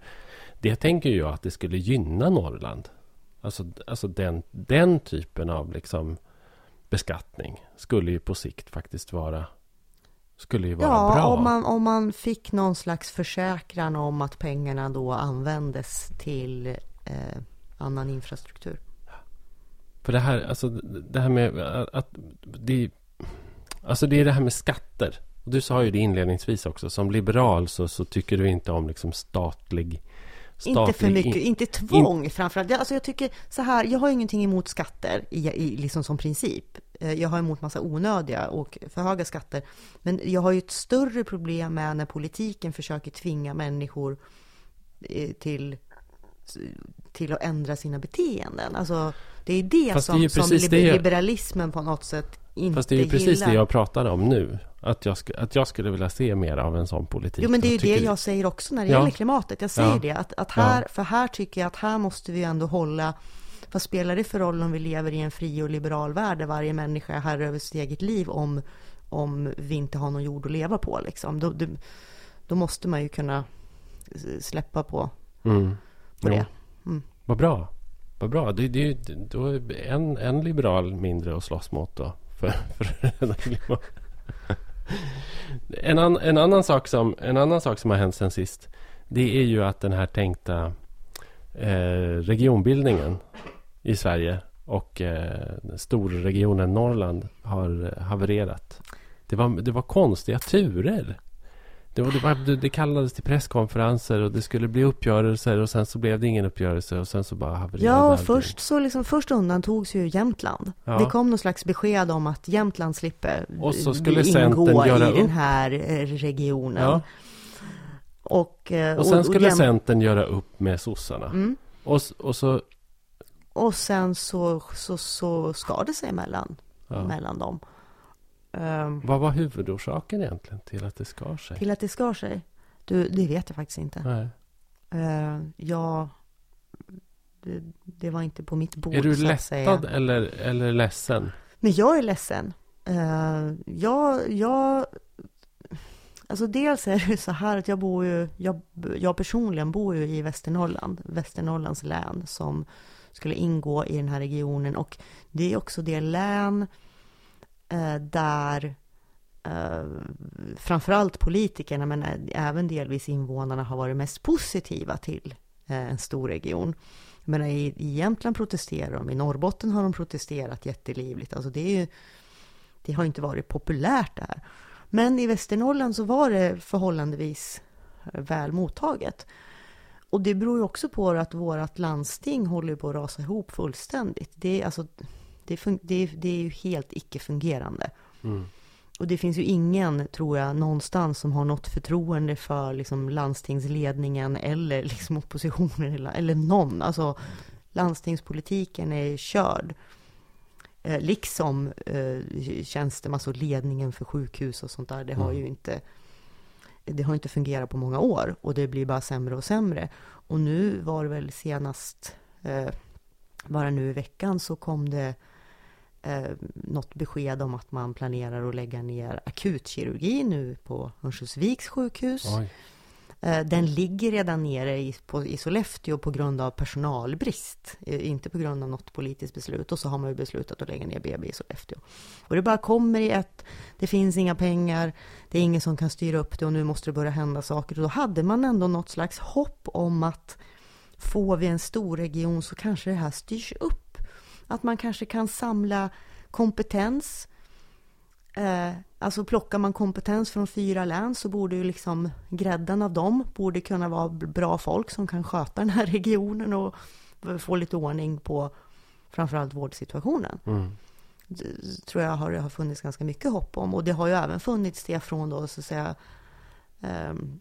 det tänker jag att det skulle gynna Norrland. Alltså, alltså den, den typen av liksom beskattning skulle ju på sikt faktiskt vara skulle ju vara Ja, bra. om man, om man fick någon slags försäkran om att pengarna då användes till eh, annan infrastruktur. För det här, alltså, det här med att, det, alltså det är det här med skatter. Och du sa ju det inledningsvis också. Som liberal så, så tycker du inte om liksom statlig... statlig Inte för mycket, in- inte tvång framförallt. Jag- Alltså jag tycker så här, jag har ingenting emot skatter i, i, liksom som princip. Eh, Jag har emot massa onödiga och för höga skatter. Men jag har ju ett större problem med när politiken försöker tvinga människor eh, till, till att ändra sina beteenden. Alltså det är det Fast det är som, som liber- liberalismen på något sätt inte Fast det är ju precis gillar. det jag pratade om nu. Att jag, sk- att jag skulle vilja se mer av en sån politik. Jo men det är ju det jag säger också när det Ja. gäller klimatet. Jag säger Ja. det, att, att här, för här tycker jag att här måste vi ändå hålla vad spelar det för roll om vi lever i en fri och liberal värld där varje människa är herre över sitt eget liv om, om vi inte har någon jord att leva på liksom. Då, då, då måste man ju kunna släppa på, Mm. På Jo. det. Mm. Vad bra. Vad bra. Det, det, då är en, en liberal mindre att slåss mot då. För, för en, an, en, annan sak som, en annan sak som har hänt sen sist. Det är ju att den här tänkta eh, regionbildningen i Sverige och eh, storregionen Norrland har eh, havererat. Det var, det var konstiga turer. Det, var, det, det, kallades till presskonferenser och det skulle bli uppgörelser och sen så blev det ingen uppgörelse och sen så bara havererade Ja, allting. först, så liksom, först undantogs ju Jämtland. Ja. Det kom någon slags besked om att Jämtland slipper Och så skulle ingå i den upp. här eh, regionen. Ja. Och, eh, Och sen skulle Jäm- Centern göra upp med sossarna. Mm. Och, och så... Och sen så, så, så skar det sig mellan, Ja. mellan dem. Ehm, Vad var huvudorsaken egentligen till att det skar sig? till att det skar sig? Du, det vet jag faktiskt inte. Nej. Uh, jag, det, det var inte på mitt bord Är du så att säga. lättad eller, eller ledsen? Men jag är ledsen. Uh, jag, jag, alltså dels är det så här att jag bor ju, jag, jag personligen bor ju i Västernorrland, Västernorrlands län som skulle ingå i den här regionen och det är också det län Eh, där eh, framförallt politikerna men eh, även delvis invånarna har varit mest positiva till eh, en stor region. Men i, I Jämtland protesterar de, i Norrbotten har de protesterat jättelivligt. Alltså det, är ju, det har inte varit populärt där. Men i Västernorrland så var det förhållandevis eh, väl mottaget. Och det beror ju också på att vårt landsting håller på att rasa ihop fullständigt. Det är, alltså, det det det är ju helt icke-fungerande. Mm. Och det finns ju ingen, tror jag, någonstans som har något förtroende för liksom, landstingsledningen eller liksom, oppositionen eller, eller någon. Alltså, landstingspolitiken är körd. Eh, liksom eh, tjänstem, alltså ledningen för sjukhus och sånt där. Det har Mm. ju inte, det har inte fungerat på många år och det blir bara sämre och sämre. Och nu var det väl senast, eh, bara nu i veckan så kom det eh, något besked om att man planerar att lägga ner akutkirurgi nu på Örnsköldsviks sjukhus. Oj. Eh, Den ligger redan nere i, på, i Sollefteå på grund av personalbrist, eh, inte på grund av något politiskt beslut. Och så har man ju beslutat att lägga ner BB i Sollefteå. Och det bara kommer i ett, det finns inga pengar, det är ingen som kan styra upp det och nu måste det börja hända saker. Och då hade man ändå något slags hopp om att får vi en stor region så kanske det här styrs upp. Att man kanske kan samla kompetens. Eh, alltså plockar man kompetens från fyra län så borde ju liksom grädden av dem borde kunna vara bra folk som kan sköta den här regionen och få lite ordning på framförallt vårdsituationen. Mm. Det tror jag har, har funnits ganska mycket hopp om. Och det har ju även funnits det från då så att säga ehm,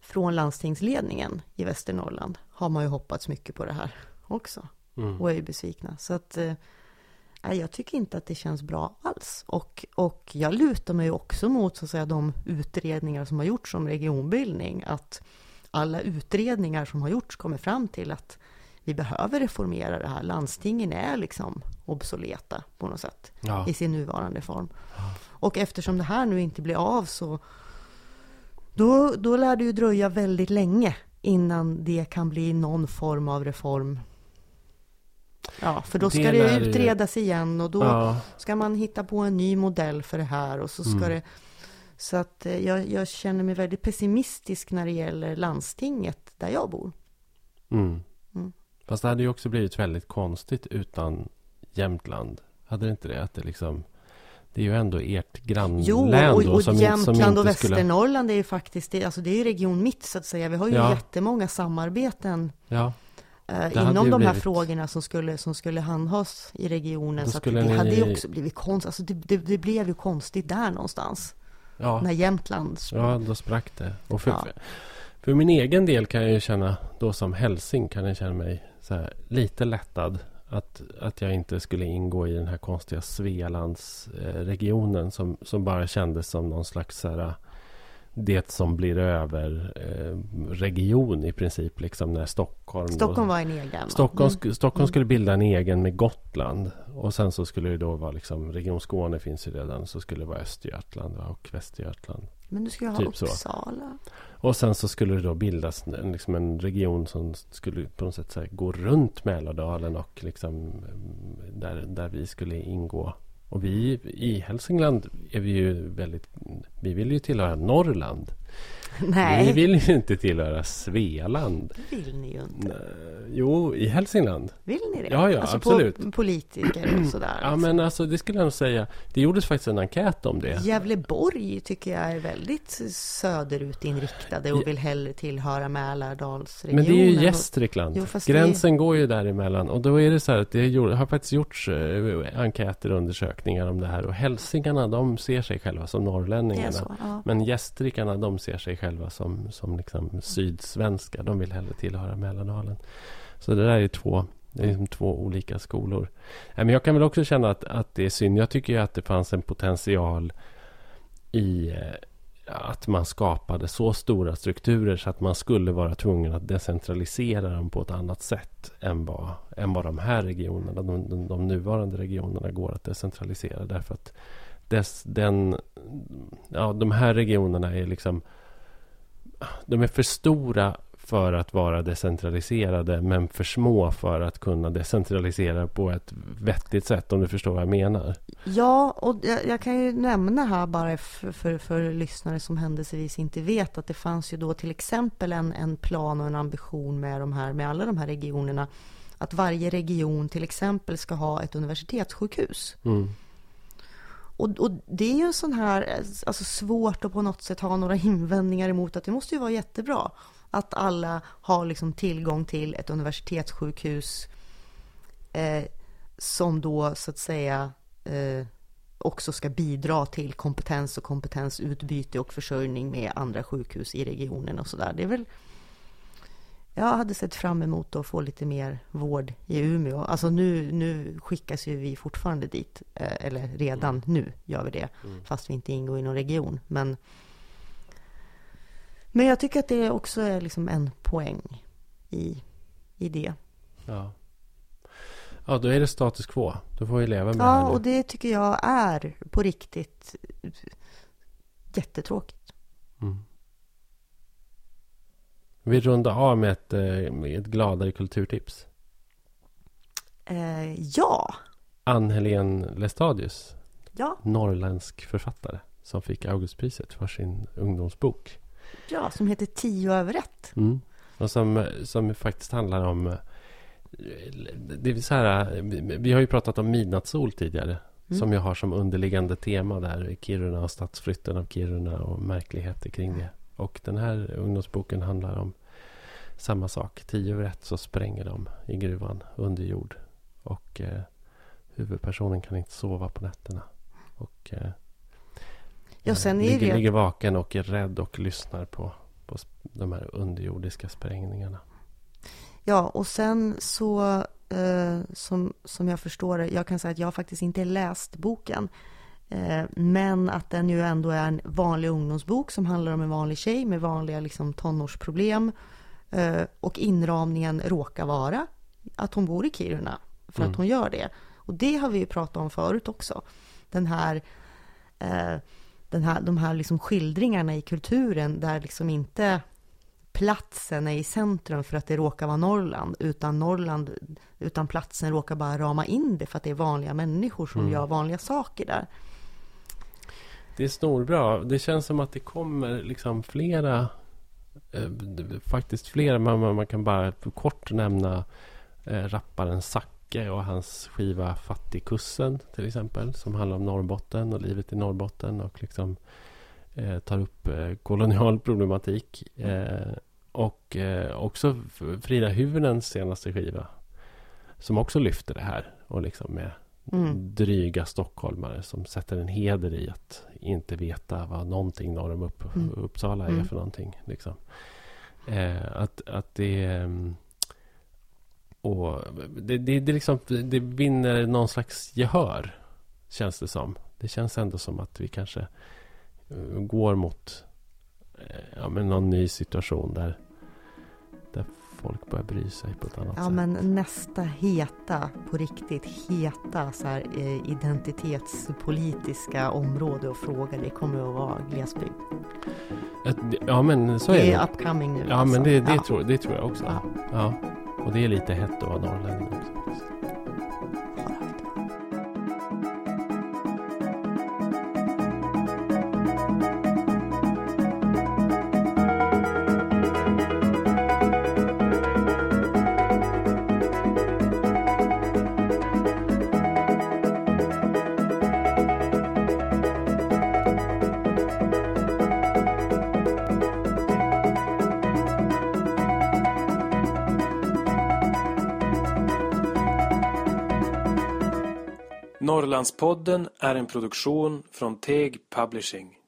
från landstingsledningen i Västernorrland har man ju hoppats mycket på det här också Mm. och är ju besvikna. Så att eh, nej, jag tycker inte att det känns bra alls. Och, och jag lutar mig också mot så att säga, de utredningar som har gjorts om regionbildning. Att alla utredningar som har gjorts kommer fram till att vi behöver reformera det här. Landstingen är liksom obsoleta på något sätt Ja. i sin nuvarande form. Och eftersom det här nu inte blir av så då, då lär det ju dröja väldigt länge innan det kan bli någon form av reform. Ja, för då ska Det det, lär ju- utredas igen och då Ja. ska man hitta på en ny modell för det här och så ska Mm. det så att eh, jag, jag känner mig väldigt pessimistisk när det gäller landstinget där jag bor. Mm. Mm. Fast det hade ju också blivit väldigt konstigt utan Jämtland. Hade det inte det? Att det liksom... Det är ju ändå ert grannlän Jo, och, då och som, Jämtland som och skulle... Västernorrland är ju faktiskt, det, alltså det är ju region mitt så att säga. Vi har ju Ja. jättemånga samarbeten Ja, inom ju de här blivit- frågorna som skulle, som skulle handhas i regionen. Då Så det ni- hade ju också blivit konstigt. Alltså det, det, det blev ju konstigt där någonstans. ja. När Jämtland... Ja, då sprack det. Och för, Ja. för, min egen del kan jag ju känna, då som hälsing, kan jag känna mig här, lite lättad. Att, att jag inte skulle ingå i den här konstiga Svealandsregionen som, som bara kändes som någon slags så här, det som blir över eh, region i princip. Liksom när Stockholm... då- Stockholm var en egen. Stockholm, Mm. Stockholm skulle bilda en egen med Gotland. Och sen så skulle det då vara liksom, Region Skåne finns ju redan. Så skulle det vara Östergötland och Västergötland. Men du ju ha typ så. Uppsala. Och sen så skulle det då bildas en, liksom en region som skulle på något sätt så gå runt Mälardalen och liksom mm, där, där vi skulle ingå. Och vi i Hälsingland är vi ju väldigt, vi vill ju tillhöra Norrland. Nej, Vi vill ju inte tillhöra Svealand. det vill ni ju inte. Nej, Jo, i Hälsingland. Vill ni det? Ja, ja, alltså absolut. På politiker och sådär. Ja, men alltså det skulle jag nog säga. Det gjordes faktiskt en enkät om det. Gävleborg tycker jag är väldigt söderutinriktade och vill hellre tillhöra Mälardalsregionen. Men det är ju Gästrikland. Jo, fast det- Gränsen går ju däremellan. Och då är det så här att det har faktiskt gjorts eh, enkäter och undersökningar om det här. Och hälsingarna, de ser sig själva som norrlänningarna. så, ja. Men gästrikarna, de ser sig själva som, som liksom sydsvenska. De vill hellre tillhöra Mälardalen. Så det där är två, det är liksom två olika skolor. Men jag kan väl också känna att, att det är synd. Jag tycker ju att det fanns en potential i eh, att man skapade så stora strukturer så att man skulle vara tvungen att decentralisera dem på ett annat sätt än vad, än vad de här regionerna, de, de, de nuvarande regionerna går att decentralisera. Därför att dess, den, ja, de här regionerna är liksom de är för stora för att vara decentraliserade men för små för att kunna decentralisera på ett vettigt sätt om du förstår vad jag menar. Ja, och jag, jag kan ju nämna här bara för, för, för lyssnare som händelsevis inte vet att det fanns ju då till exempel en, en plan och en ambition med, de här, med alla de här regionerna att varje region till exempel ska ha ett universitetssjukhus. Mm. Och, och det är ju en sån här, alltså svårt att på något sätt ha några invändningar emot att det måste ju vara jättebra att alla har liksom tillgång till ett universitetssjukhus eh, som då så att säga eh, också ska bidra till kompetens och kompetensutbyte och försörjning med andra sjukhus i regionen och sådär. Det är väl jag hade sett fram emot att få lite mer vård i Umeå. Alltså nu, nu skickas ju vi fortfarande dit, eh, eller redan nu gör vi det, fast vi inte ingår i någon region. Men, men jag tycker att det också är liksom en poäng i, i det. Ja. ja, då är det status quo. Då får vi leva med det Ja, och det tycker jag är på riktigt jättetråkigt. Mm. Vi rundar av med ett, eh, med ett gladare kulturtips. Eh, ja, Ann-Helén Lestadius, ja, norrländsk författare som fick Augustpriset för sin ungdomsbok. ja, som heter Tio över ett. Mm. Och som, som faktiskt handlar om... eh, Det är så här, vi- vi har ju pratat om midnattssol tidigare. Mm. Som jag har som underliggande tema där. i Kiruna och stadsflytten av Kiruna och märkligheter kring det. Och den här ungdomsboken handlar om samma sak. Tio över ett så spränger de i gruvan under jord. Och eh, huvudpersonen kan inte sova på nätterna. Och eh, Ja, sen är ligger, det- ligger vaken och är rädd och lyssnar på, på de här underjordiska sprängningarna. Ja, och sen så eh, som, som jag förstår det, jag kan säga att jag faktiskt inte läst boken. Eh, men att den ju ändå är en vanlig ungdomsbok som handlar om en vanlig tjej med vanliga liksom, tonårsproblem. Eh, och inramningen råkar vara att hon bor i Kiruna, för Mm. att hon gör det. Och det har vi ju pratat om förut också. Den här, eh, den här, de här liksom skildringarna i kulturen där liksom inte platsen är i centrum för att det råkar vara Norrland, utan Norrland, utan platsen råkar bara rama in det för att det är vanliga människor som Mm. gör vanliga saker där. Det är snorbra. Det känns som att det kommer liksom flera... Eh, faktiskt flera. Man, man, man kan bara kort nämna eh, rapparen Zacke och hans skiva Fattigkussen till exempel. Som handlar om Norrbotten och livet i Norrbotten. Och liksom eh, tar upp eh, kolonial problematik. Eh, och eh, också Frida Huvudens senaste skiva. Som också lyfter det här. Och liksom med Mm. dryga stockholmare som sätter en heder i att inte veta vad någonting norr om upp, Mm. Uppsala är Mm. för någonting. Liksom. Eh, att, att det... ehm, Och det, det, det, liksom, det vinner någon slags gehör, känns det som. Det känns ändå som att vi kanske eh, går mot eh, ja, men någon ny situation där folk börjar bry sig på ett annat Ja, sätt. men nästa heta, på riktigt heta så här, eh, identitetspolitiska område och fråga, det kommer att vara glesbygd. Ett- Ja, men så är det det. är upcoming nu. Ja, alltså. men det, det, Ja. tror, det tror jag också. Ja. Ja. Och det är lite hett att vara norrlänning också. Norrlandspodden är en produktion från Teg Publishing.